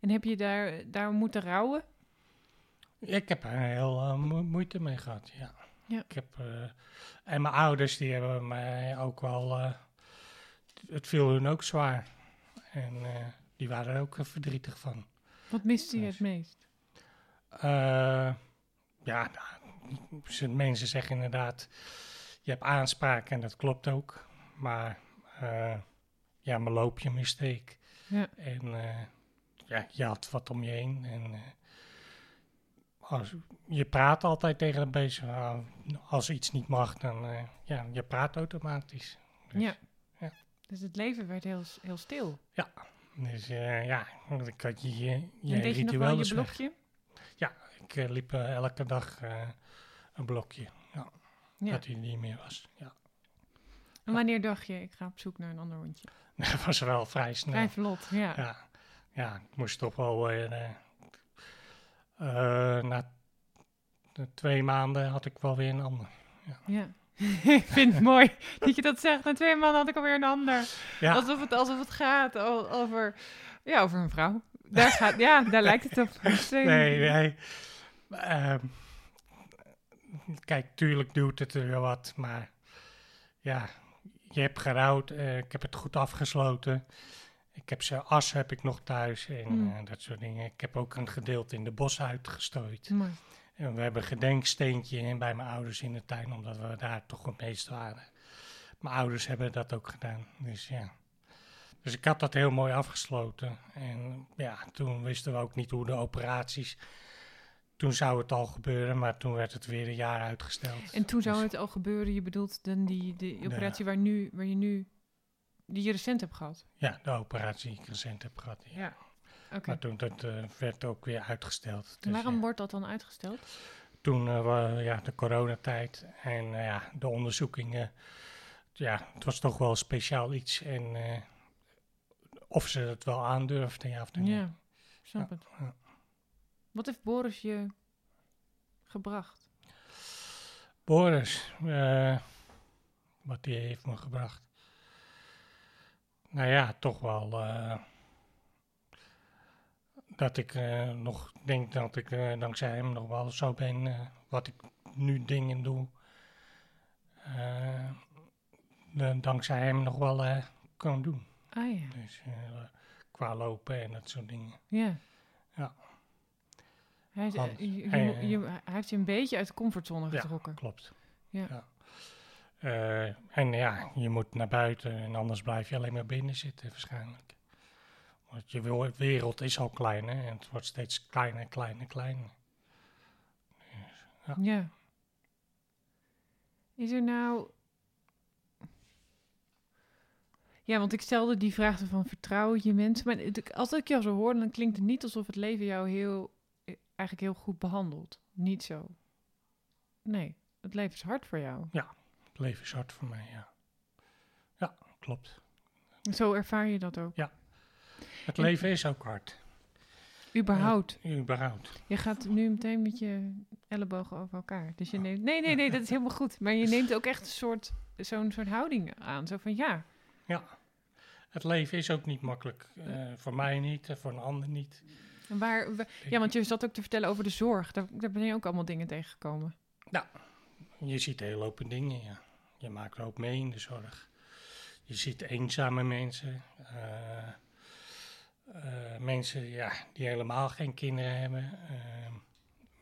En heb je daar, daar moeten rouwen? Ik heb er heel eh, mo- moeite mee gehad, ja. Ja. Ik heb, eh, en mijn ouders, die hebben mij ook wel... eh, het viel hun ook zwaar. En die waren er ook verdrietig van. Wat miste je het meest? Eh, ja, nou, mensen zeggen inderdaad, je hebt aanspraak en dat klopt ook. Maar ja, mijn loopje mistake. Ja. En ja, je had wat om je heen. En als, je praat altijd tegen de beest. Nou, als iets niet mag, dan uh, ja, je praat automatisch. Dus, Ja. ja. Dus het leven werd heel, heel stil. Dus uh, ja, ik had je, je, je deed je ritueel blokje? Ik uh, liep elke dag een blokje. Ja. Ja. Dat hij niet meer was. Ja. En wanneer dacht je, ik ga op zoek naar een ander hondje? Dat was wel vrij snel. Vrij vlot, ja. Ja, ja ik moest toch wel weer. Uh, na twee maanden had ik wel weer een ander. Ja. ja. ik vind het mooi dat je dat zegt. Na twee maanden had ik alweer een ander. Ja. Alsof, het, alsof het gaat over, ja, over een vrouw. Daar gaat, ja, daar lijkt het op. Nee, nee. Uh, kijk, tuurlijk doet het er wat, maar ja, je hebt gerouwd. Uh, ik heb het goed afgesloten. Ik heb zijn as heb ik nog thuis en mm. uh, dat soort dingen. Ik heb ook een gedeelte in de bos uitgestrooid. En we hebben een gedenksteentje in bij mijn ouders in de tuin, omdat we daar toch het meest waren. Mijn ouders hebben dat ook gedaan, dus ja. Dus ik had dat heel mooi afgesloten. En ja, toen wisten we ook niet hoe de operaties... Toen zou het al gebeuren, maar toen werd het weer een jaar uitgesteld. En toen zou dus het al gebeuren, je bedoelt dan die, die operatie waar, nu, waar je nu... Die je recent hebt gehad? Ja, de operatie die ik recent heb gehad, ja. ja. Okay. Maar toen dat, uh, werd ook weer uitgesteld. Dus, waarom ja. wordt dat dan uitgesteld? Toen uh, we, ja, de coronatijd en uh, ja, de onderzoekingen. Ja, het was toch wel speciaal iets. En of ze het wel aandurfden, ja of nee. Ja, snap ja, het. Wat heeft Boris je gebracht? Boris, wat die heeft me gebracht. Nou ja, toch wel dat ik uh, nog denk dat ik uh, dankzij hem nog wel zo ben wat ik nu dingen doe. De, dankzij hem nog wel kan doen. Ah ja. Dus qua lopen en dat soort dingen. Ja. Ja. Hij, Hans, je, je, hij, je, hij, heeft je een beetje uit de comfortzone getrokken. Ja, klopt. Ja. ja. En ja, je moet naar buiten en anders blijf je alleen maar binnen zitten waarschijnlijk. Want je wereld is al klein, hè? En het wordt steeds kleiner, kleiner, kleiner. Dus, ja. ja. Is er nou... Ja, want ik stelde die vraag van vertrouwen je mensen. Maar als ik jou zo hoor, dan klinkt het niet alsof het leven jou heel, eigenlijk heel goed behandelt. Niet zo. Nee, het leven is hard voor jou. Ja, het leven is hard voor mij, ja. Ja, klopt. Zo ervaar je dat ook? Ja. Het leven is ook hard. Überhaupt. Uh, überhaupt. Je gaat nu meteen met je ellebogen over elkaar. Dus je neemt. Nee, nee, nee, dat is helemaal goed. Maar je neemt ook echt een soort, zo'n soort houding aan. Zo van ja. Ja. Het leven is ook niet makkelijk. Uh, voor mij niet, voor een ander niet. En waar, waar, ja, want je zat ook te vertellen over de zorg. Daar, daar ben je ook allemaal dingen tegengekomen. Nou, je ziet een hele hoop dingen, ja. Je maakt er ook mee in de zorg. Je ziet eenzame mensen. Uh, uh, mensen ja, die helemaal geen kinderen hebben. Uh,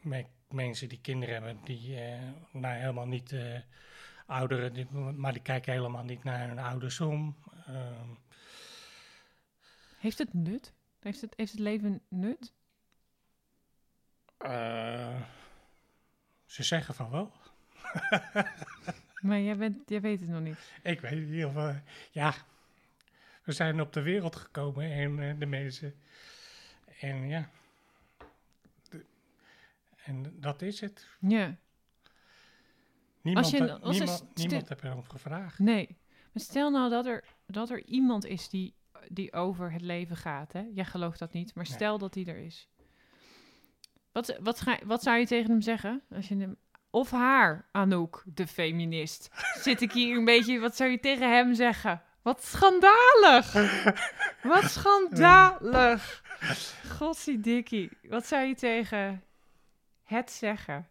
me mensen die kinderen hebben, die nou, helemaal niet ouderen, die, maar die kijken helemaal niet naar hun ouders om. Ehm, heeft het nut? Heeft het, heeft het leven nut? ze zeggen van wel. maar jij, bent, jij weet het nog niet. Ik weet het niet of... ja, we zijn op de wereld gekomen en uh, de mensen. En ja. De, en dat is het. Ja. Niemand, je, niemand, niemand heeft erom gevraagd. Nee. Maar stel nou dat er, dat er iemand is die, die over het leven gaat. Hè? Jij gelooft dat niet, maar stel nee. dat die er is. Wat, wat, ga, wat zou je tegen hem zeggen? Als je hem, of haar, Anouk, de feminist. Zit ik hier een beetje, wat zou je tegen hem zeggen? Wat schandalig! Wat schandalig! Godziedikkie. Wat zou je tegen het zeggen?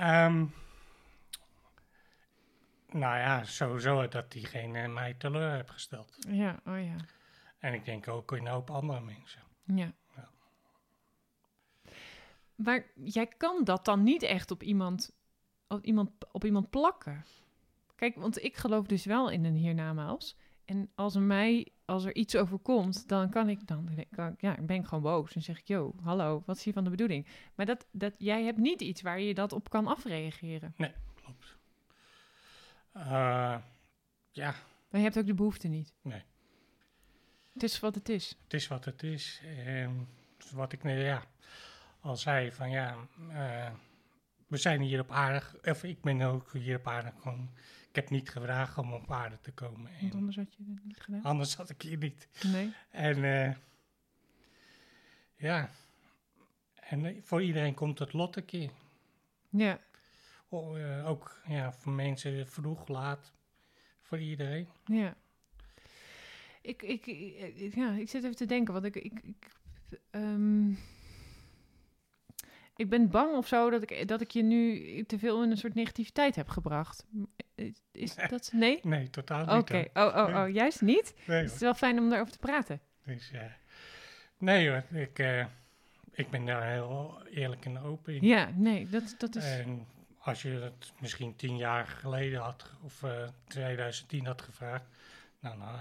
Um, nou ja, sowieso dat diegene mij teleur heeft gesteld. Ja, oh ja. En ik denk ook in een hoop andere mensen. Ja. Maar jij kan dat dan niet echt op iemand, op iemand, op iemand plakken. Kijk, want ik geloof dus wel in een hiernamaals. En als er mij, als er iets overkomt, dan kan ik, dan kan ik, ja, ben ik gewoon boos. En zeg ik, yo, hallo, wat is hier van de bedoeling? Maar dat, dat, jij hebt niet iets waar je dat op kan afreageren. Klopt. Eh, ja, Maar je hebt ook de behoefte niet. Nee. Het is wat het is. het is wat het is. En wat ik net ja, al zei, van ja, eh, we zijn hier op aarde, of ik ben ook hier op aarde gewoon, ik heb niet gevraagd om op aarde te komen. Want anders had je het niet gedaan. anders had ik hier niet. Nee. En eh, ja, en eh, voor iedereen komt het lot een keer. Ja, ook ja, voor mensen vroeg, laat, voor iedereen. ja. Ik, ik, ik- ja, ik zit even te denken, want ik, ik, ik, ehm, ik ben bang of zo dat ik, dat ik je nu te veel in een soort negativiteit heb gebracht. Is, is dat, nee? Nee, totaal Oké, niet. hoor. oh, oh, oh, juist niet? Nee, Het is wel fijn om daarover te praten. Dus, eh, nee hoor, ik, eh, ik ben daar heel eerlijk en open in. Ja, nee, dat, dat is... En als je het misschien tien jaar geleden had, of eh 2010 had gevraagd, nou, nou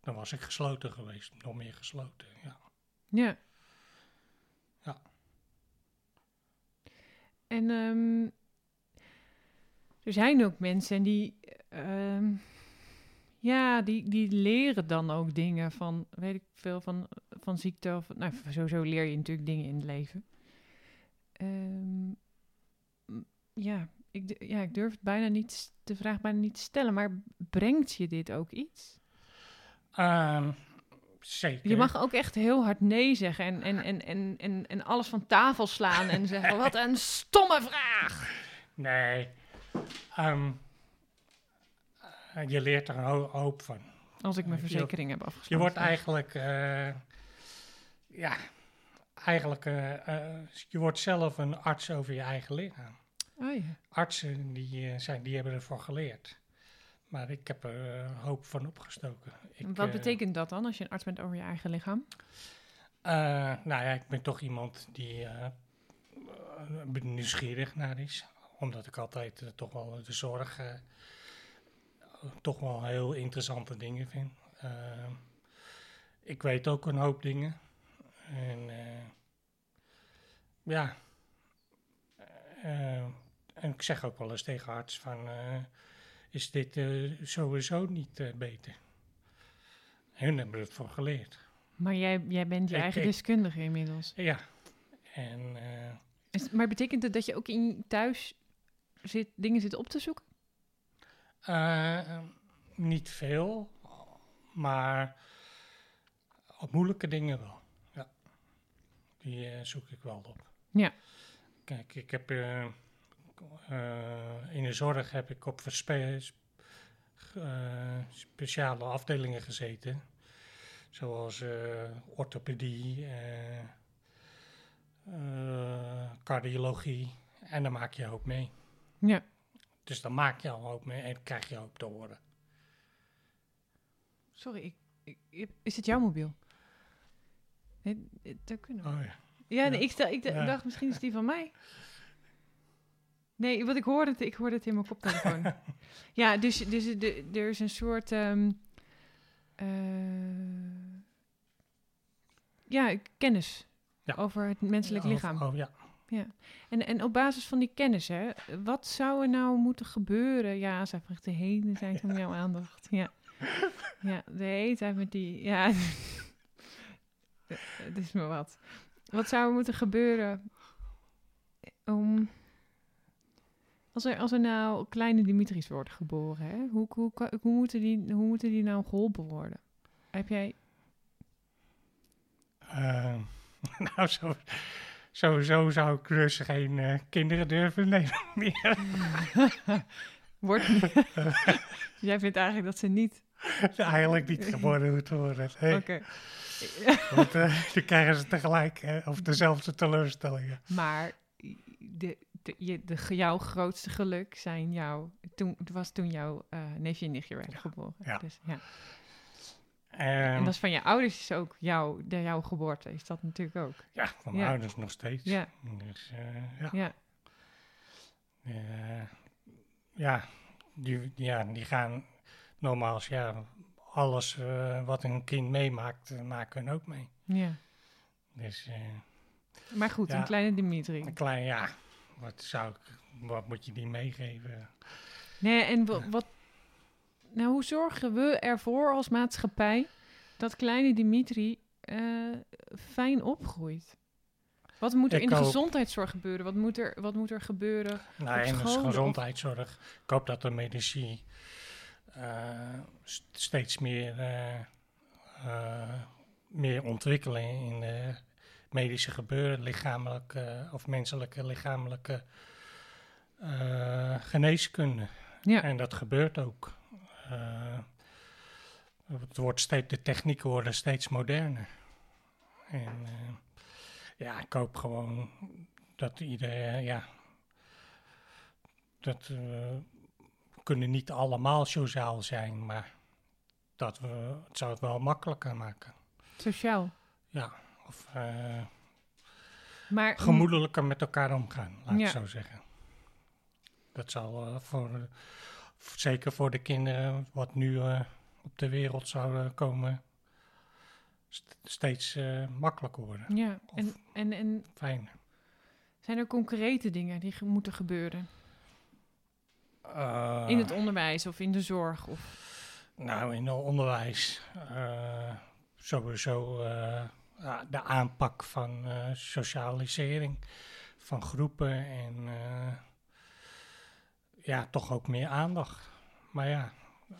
dan was ik gesloten geweest. Nog meer gesloten. Ja. Ja. En ehm, er zijn ook mensen die, ehm, ja, die, die leren dan ook dingen van, weet ik veel, van, van ziekte. Of, nou, sowieso leer je natuurlijk dingen in het leven. Ehm, ja, ik, ja, ik durf bijna niet, de vraag bijna niet te stellen, maar brengt je dit ook iets? Zeker. Je mag ook echt heel hard nee zeggen en, en, en, en, en, en alles van tafel slaan en zeggen: Wat een stomme vraag! Nee. Ehm, eh, je leert er een ho- hoop van. Als ik mijn Je- verzekering heb Je afgesloten. wordt eigenlijk, eh, ja, eigenlijk, eh, eh, je wordt zelf een arts over je eigen lichaam. Oh ja. Artsen die, eh, zijn, die hebben ervoor geleerd. Maar ik heb er een hoop van opgestoken. Ik, Wat eh, betekent dat dan als je een arts bent over je eigen lichaam? eh, nou ja, ik ben toch iemand die eh, eh, nieuwsgierig naar is. Omdat ik altijd eh, toch wel de zorg eh, toch wel heel interessante dingen vind. Eh, ik weet ook een hoop dingen. En eh, ja. Eh, en ik zeg ook wel eens tegen arts van... is dit eh, sowieso niet eh, beter? Hun hebben het voor geleerd. Maar jij, jij bent je Ik- eigen ik- deskundige inmiddels. Ja. En eh, Is- maar betekent het dat je ook in thuis zit, dingen zit op te zoeken? niet veel, maar op moeilijke dingen wel. Ja. Die zoek ik wel op. Ja. Kijk, ik heb in de zorg heb ik op eh, speciale afdelingen gezeten. Zoals eh, orthopedie, eh, eh, cardiologie. En daar maak je ook mee. Ja. Dus dan maak je al ook mee en krijg je ook te horen. Sorry, ik, ik- is het jouw mobiel? Nee, eh, dat kunnen we. Oh ja. Ja, nee, Ja. ik, stel, ik d- Ja. dacht misschien is die van mij. Nee, want ik hoorde het, ik hoorde het in mijn koptelefoon. ja, dus, dus de, er is een soort... ehm, eh, ja, kennis Ja. over het menselijk lichaam. Oh ja. En, en op basis van die kennis, hè, wat zou er nou moeten gebeuren? Ja, zij vraagt de hele tijd om jouw aandacht. Ja. ja, de hele tijd met die... Ja, het is me wat. Wat zou er moeten gebeuren om... Als er, als er nou kleine Dimitris worden geboren, hè? Hoe, hoe, hoe, moeten die, hoe moeten die nou geholpen worden? Heb jij... Eh, nou, zo, sowieso zou ik dus geen eh, kinderen durven nemen meer. Wordt jij vindt eigenlijk dat ze niet... Eigenlijk niet geboren moeten worden. Oké. Want eh, dan krijgen ze tegelijk eh, of dezelfde teleurstellingen. Maar de, de, je, de, jouw grootste geluk zijn jouw, toen, was toen jouw eh, neefje en nichtje werden geboren. ja. Dus, ja. En, En dat is van je ouders is ook jouw, de, jouw geboorte, is dat natuurlijk ook. ja, van mijn Ja. ouders nog steeds. Ja, Dus eh, ja. ja, Eh, ja, die, ja, die gaan nogmaals, ja, alles wat een kind meemaakt, maken hun ook mee. ja. Dus Maar goed, Ja. een kleine Dimitri. een klein, ja, wat zou ik, wat moet je die meegeven? Nee, en wa- wat, nou, hoe zorgen we ervoor als maatschappij dat kleine Dimitri eh, fijn opgroeit? Wat moet er Ik in de gezondheidszorg gebeuren? Wat moet er, wat moet er gebeuren? Nou, en de gezondheidszorg. Ik hoop dat de medici eh, st- steeds meer, eh, meer ontwikkelen in de medische gebeuren, lichamelijke of menselijke lichamelijke eh, geneeskunde. Ja, En dat gebeurt ook. Eh, het wordt steeds, de technieken worden steeds moderner. En eh, ja, ik hoop gewoon dat iedereen, ja, dat eh, we kunnen niet allemaal sociaal zijn, maar dat we, het zou het wel makkelijker maken. sociaal. Ja, of eh, Maar gemoedelijker met elkaar omgaan, laat Ja. ik zo zeggen. Dat zal eh, voor, zeker voor de kinderen wat nu eh, op de wereld zouden komen, st- steeds makkelijker worden. Ja, en, en, en Fijn. zijn er concrete dingen die ge- moeten gebeuren? In het onderwijs of in de zorg? Of, Nou, in het onderwijs sowieso de aanpak van eh, socialisering van groepen en eh, ja, toch ook meer aandacht. Maar ja,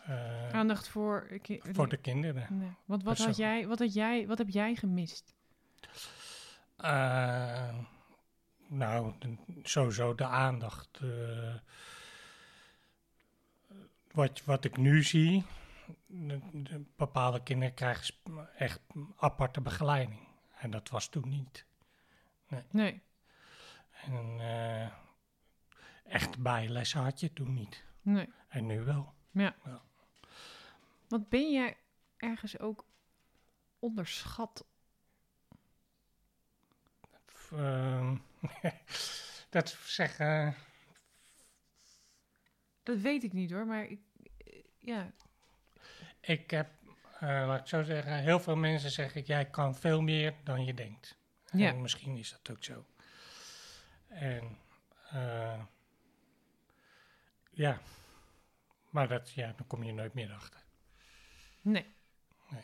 eh, aandacht voor... voor de kinderen. Nee. Want wat, had jij, wat, had jij, wat heb jij gemist? Eh, nou, de- sowieso de aandacht. eh, wat, wat ik nu zie, de, de bepaalde kinderen krijgen echt aparte begeleiding. En dat was toen niet. Nee. En eh, echt bijlessen had je toen niet. Nee. En nu wel. Want ben jij ergens ook onderschat? F- ehm, dat zeggen. Dat weet ik niet hoor, maar ik, ja. Ik heb, eh, laat ik zo zeggen, heel veel mensen zeggen: jij kan veel meer dan je denkt. Ja. En misschien is dat ook zo. En eh, ja, maar dat, ja, dan kom je nooit meer achter. Nee. Nee.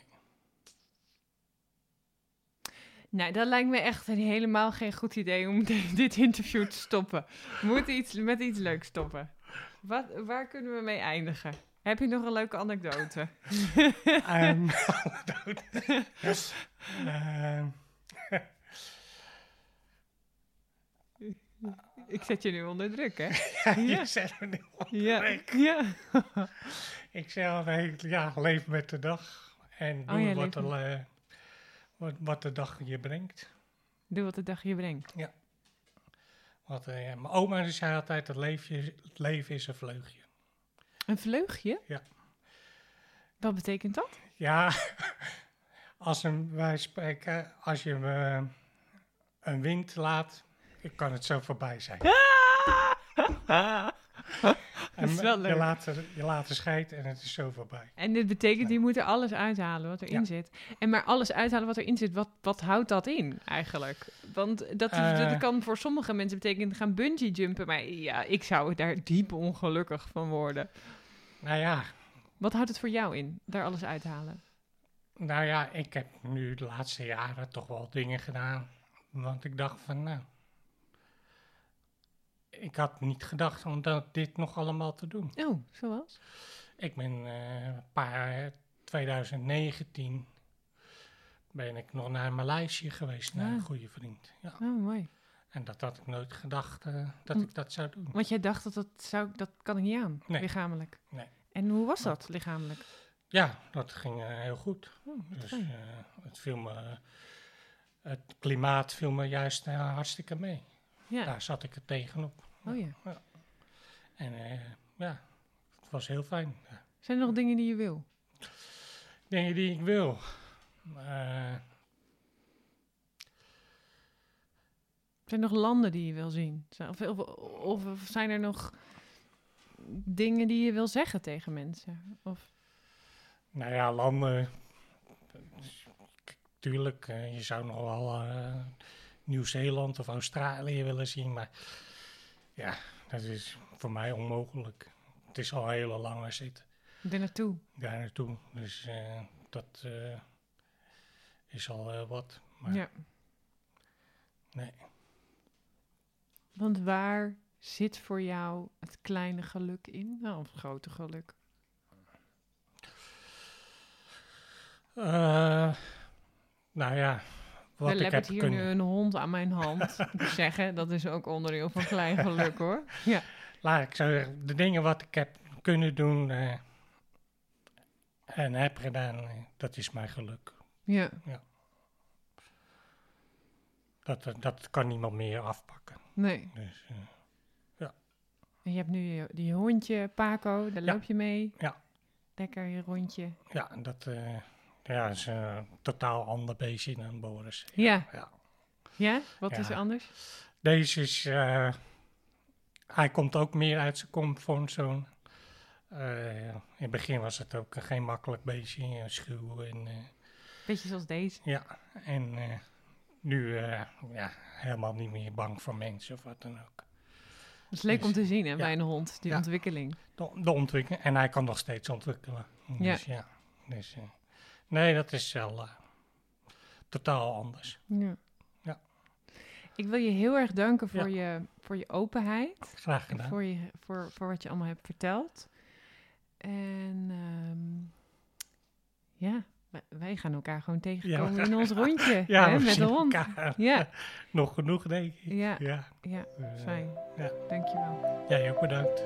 Nou, dat lijkt me echt een helemaal geen goed idee om de- dit interview te stoppen. We moeten iets, met iets leuks stoppen. Wat, waar kunnen we mee eindigen? Heb je nog een leuke anekdote? Ehm, ehm, Ik zet je nu onder druk, hè? ja, Ja. je zegt me nu Ja. gelijk. ja. Ik zeg altijd, ja, leef met de dag. En doe Oh ja, wat, de, eh, wat, wat de dag je brengt. Doe wat de dag je brengt. Wat, eh, ja, mijn oma zei altijd, het, leefje, het leven is een vleugje. Een vleugje? Ja. Wat betekent dat? Ja, als een, wij spreken, als je eh, een wind laat, kan het zo voorbij zijn. Is Je laat, je laat er scheid en het is zo voorbij. En dit betekent, die moeten alles uithalen wat erin Ja. zit. En maar alles uithalen wat erin zit, wat, wat houdt dat in eigenlijk? Want dat, Eh. dat kan voor sommige mensen betekenen gaan bungee jumpen. Maar ja, ik zou daar diep ongelukkig van worden. Nou ja, Wat houdt het voor jou in, daar alles uithalen? nou ja, ik heb nu de laatste jaren toch wel dingen gedaan. Want ik dacht van, nou... Ik had niet gedacht om dat, dit nog allemaal te doen. Oh, zoals? Ik ben eh, een paar 2019 ben ik nog naar Maleisië geweest, naar een Ah. goede vriend. Ja. Oh, mooi. En dat had ik nooit gedacht eh, dat Hm. ik dat zou doen. Want jij dacht dat dat zou, dat kan ik niet aan, Nee. lichamelijk. Nee. En hoe was dat lichamelijk? Ja, dat ging eh, heel goed. Oh, Dus eh, het, viel me, het klimaat viel me juist eh, hartstikke mee. Ja. Daar zat ik er tegenop. Oh ja. En eh, ja, het was heel fijn. Ja. Zijn er nog dingen die je wil? Dingen die ik wil. Eh, Zijn er nog landen die je wil zien? Of, of, of, of zijn er nog dingen die je wil zeggen tegen mensen? Of, nou ja, landen. Tuurlijk, eh, je zou nog wel Nieuw-Zeeland of Australië willen zien, maar ja, dat is voor mij onmogelijk. Het is al een hele lange zit er naartoe? daar naartoe. Dus eh, dat eh, is al eh, wat. Maar Ja. nee. Want waar zit voor jou het kleine geluk in? Nou, of het grote geluk? Nou ja, wat We ik hebben heb hier kunnen... nu een hond aan mijn hand. Zeggen, dat is ook onderdeel van klein geluk hoor. Ja. Laat ik zo zeggen, de dingen wat ik heb kunnen doen eh, en heb gedaan, eh, dat is mijn geluk. ja. Dat, eh, dat kan niemand meer afpakken. Nee. Dus, eh, En je hebt nu je, die hondje, Paco, daar Ja. loop je mee. Ja. Lekker je rondje. ja, dat ja, is een totaal ander beestje dan Boris. Ja. Ja. Ja? Wat Ja. is er anders? Deze is, eh, hij komt ook meer uit zijn comfortzone. Eh, in het begin was het ook geen makkelijk beestje, schuw en... eh, Beetje zoals deze. Ja, en nu ja, helemaal niet meer bang voor mensen of wat dan ook. Dat is leuk om te zien hè, Ja. bij een hond, die Ja. ontwikkeling. De, de ontwikkeling, en hij kan nog steeds ontwikkelen. Ja. Dus ja, dus, eh, nee, dat is wel eh, totaal anders. Ja. Ja. Ik wil je heel erg danken voor, Ja. je, voor je openheid. Graag gedaan. voor, je, voor, voor wat je allemaal hebt verteld. En ehm, ja, wij, gaan elkaar gewoon tegenkomen Ja. in ons rondje Ja, hè, met de hond. elkaar Ja, nog genoeg, denk ik. ja, Ja, ja, eh, fijn. ja. Dankjewel. Jij ook bedankt.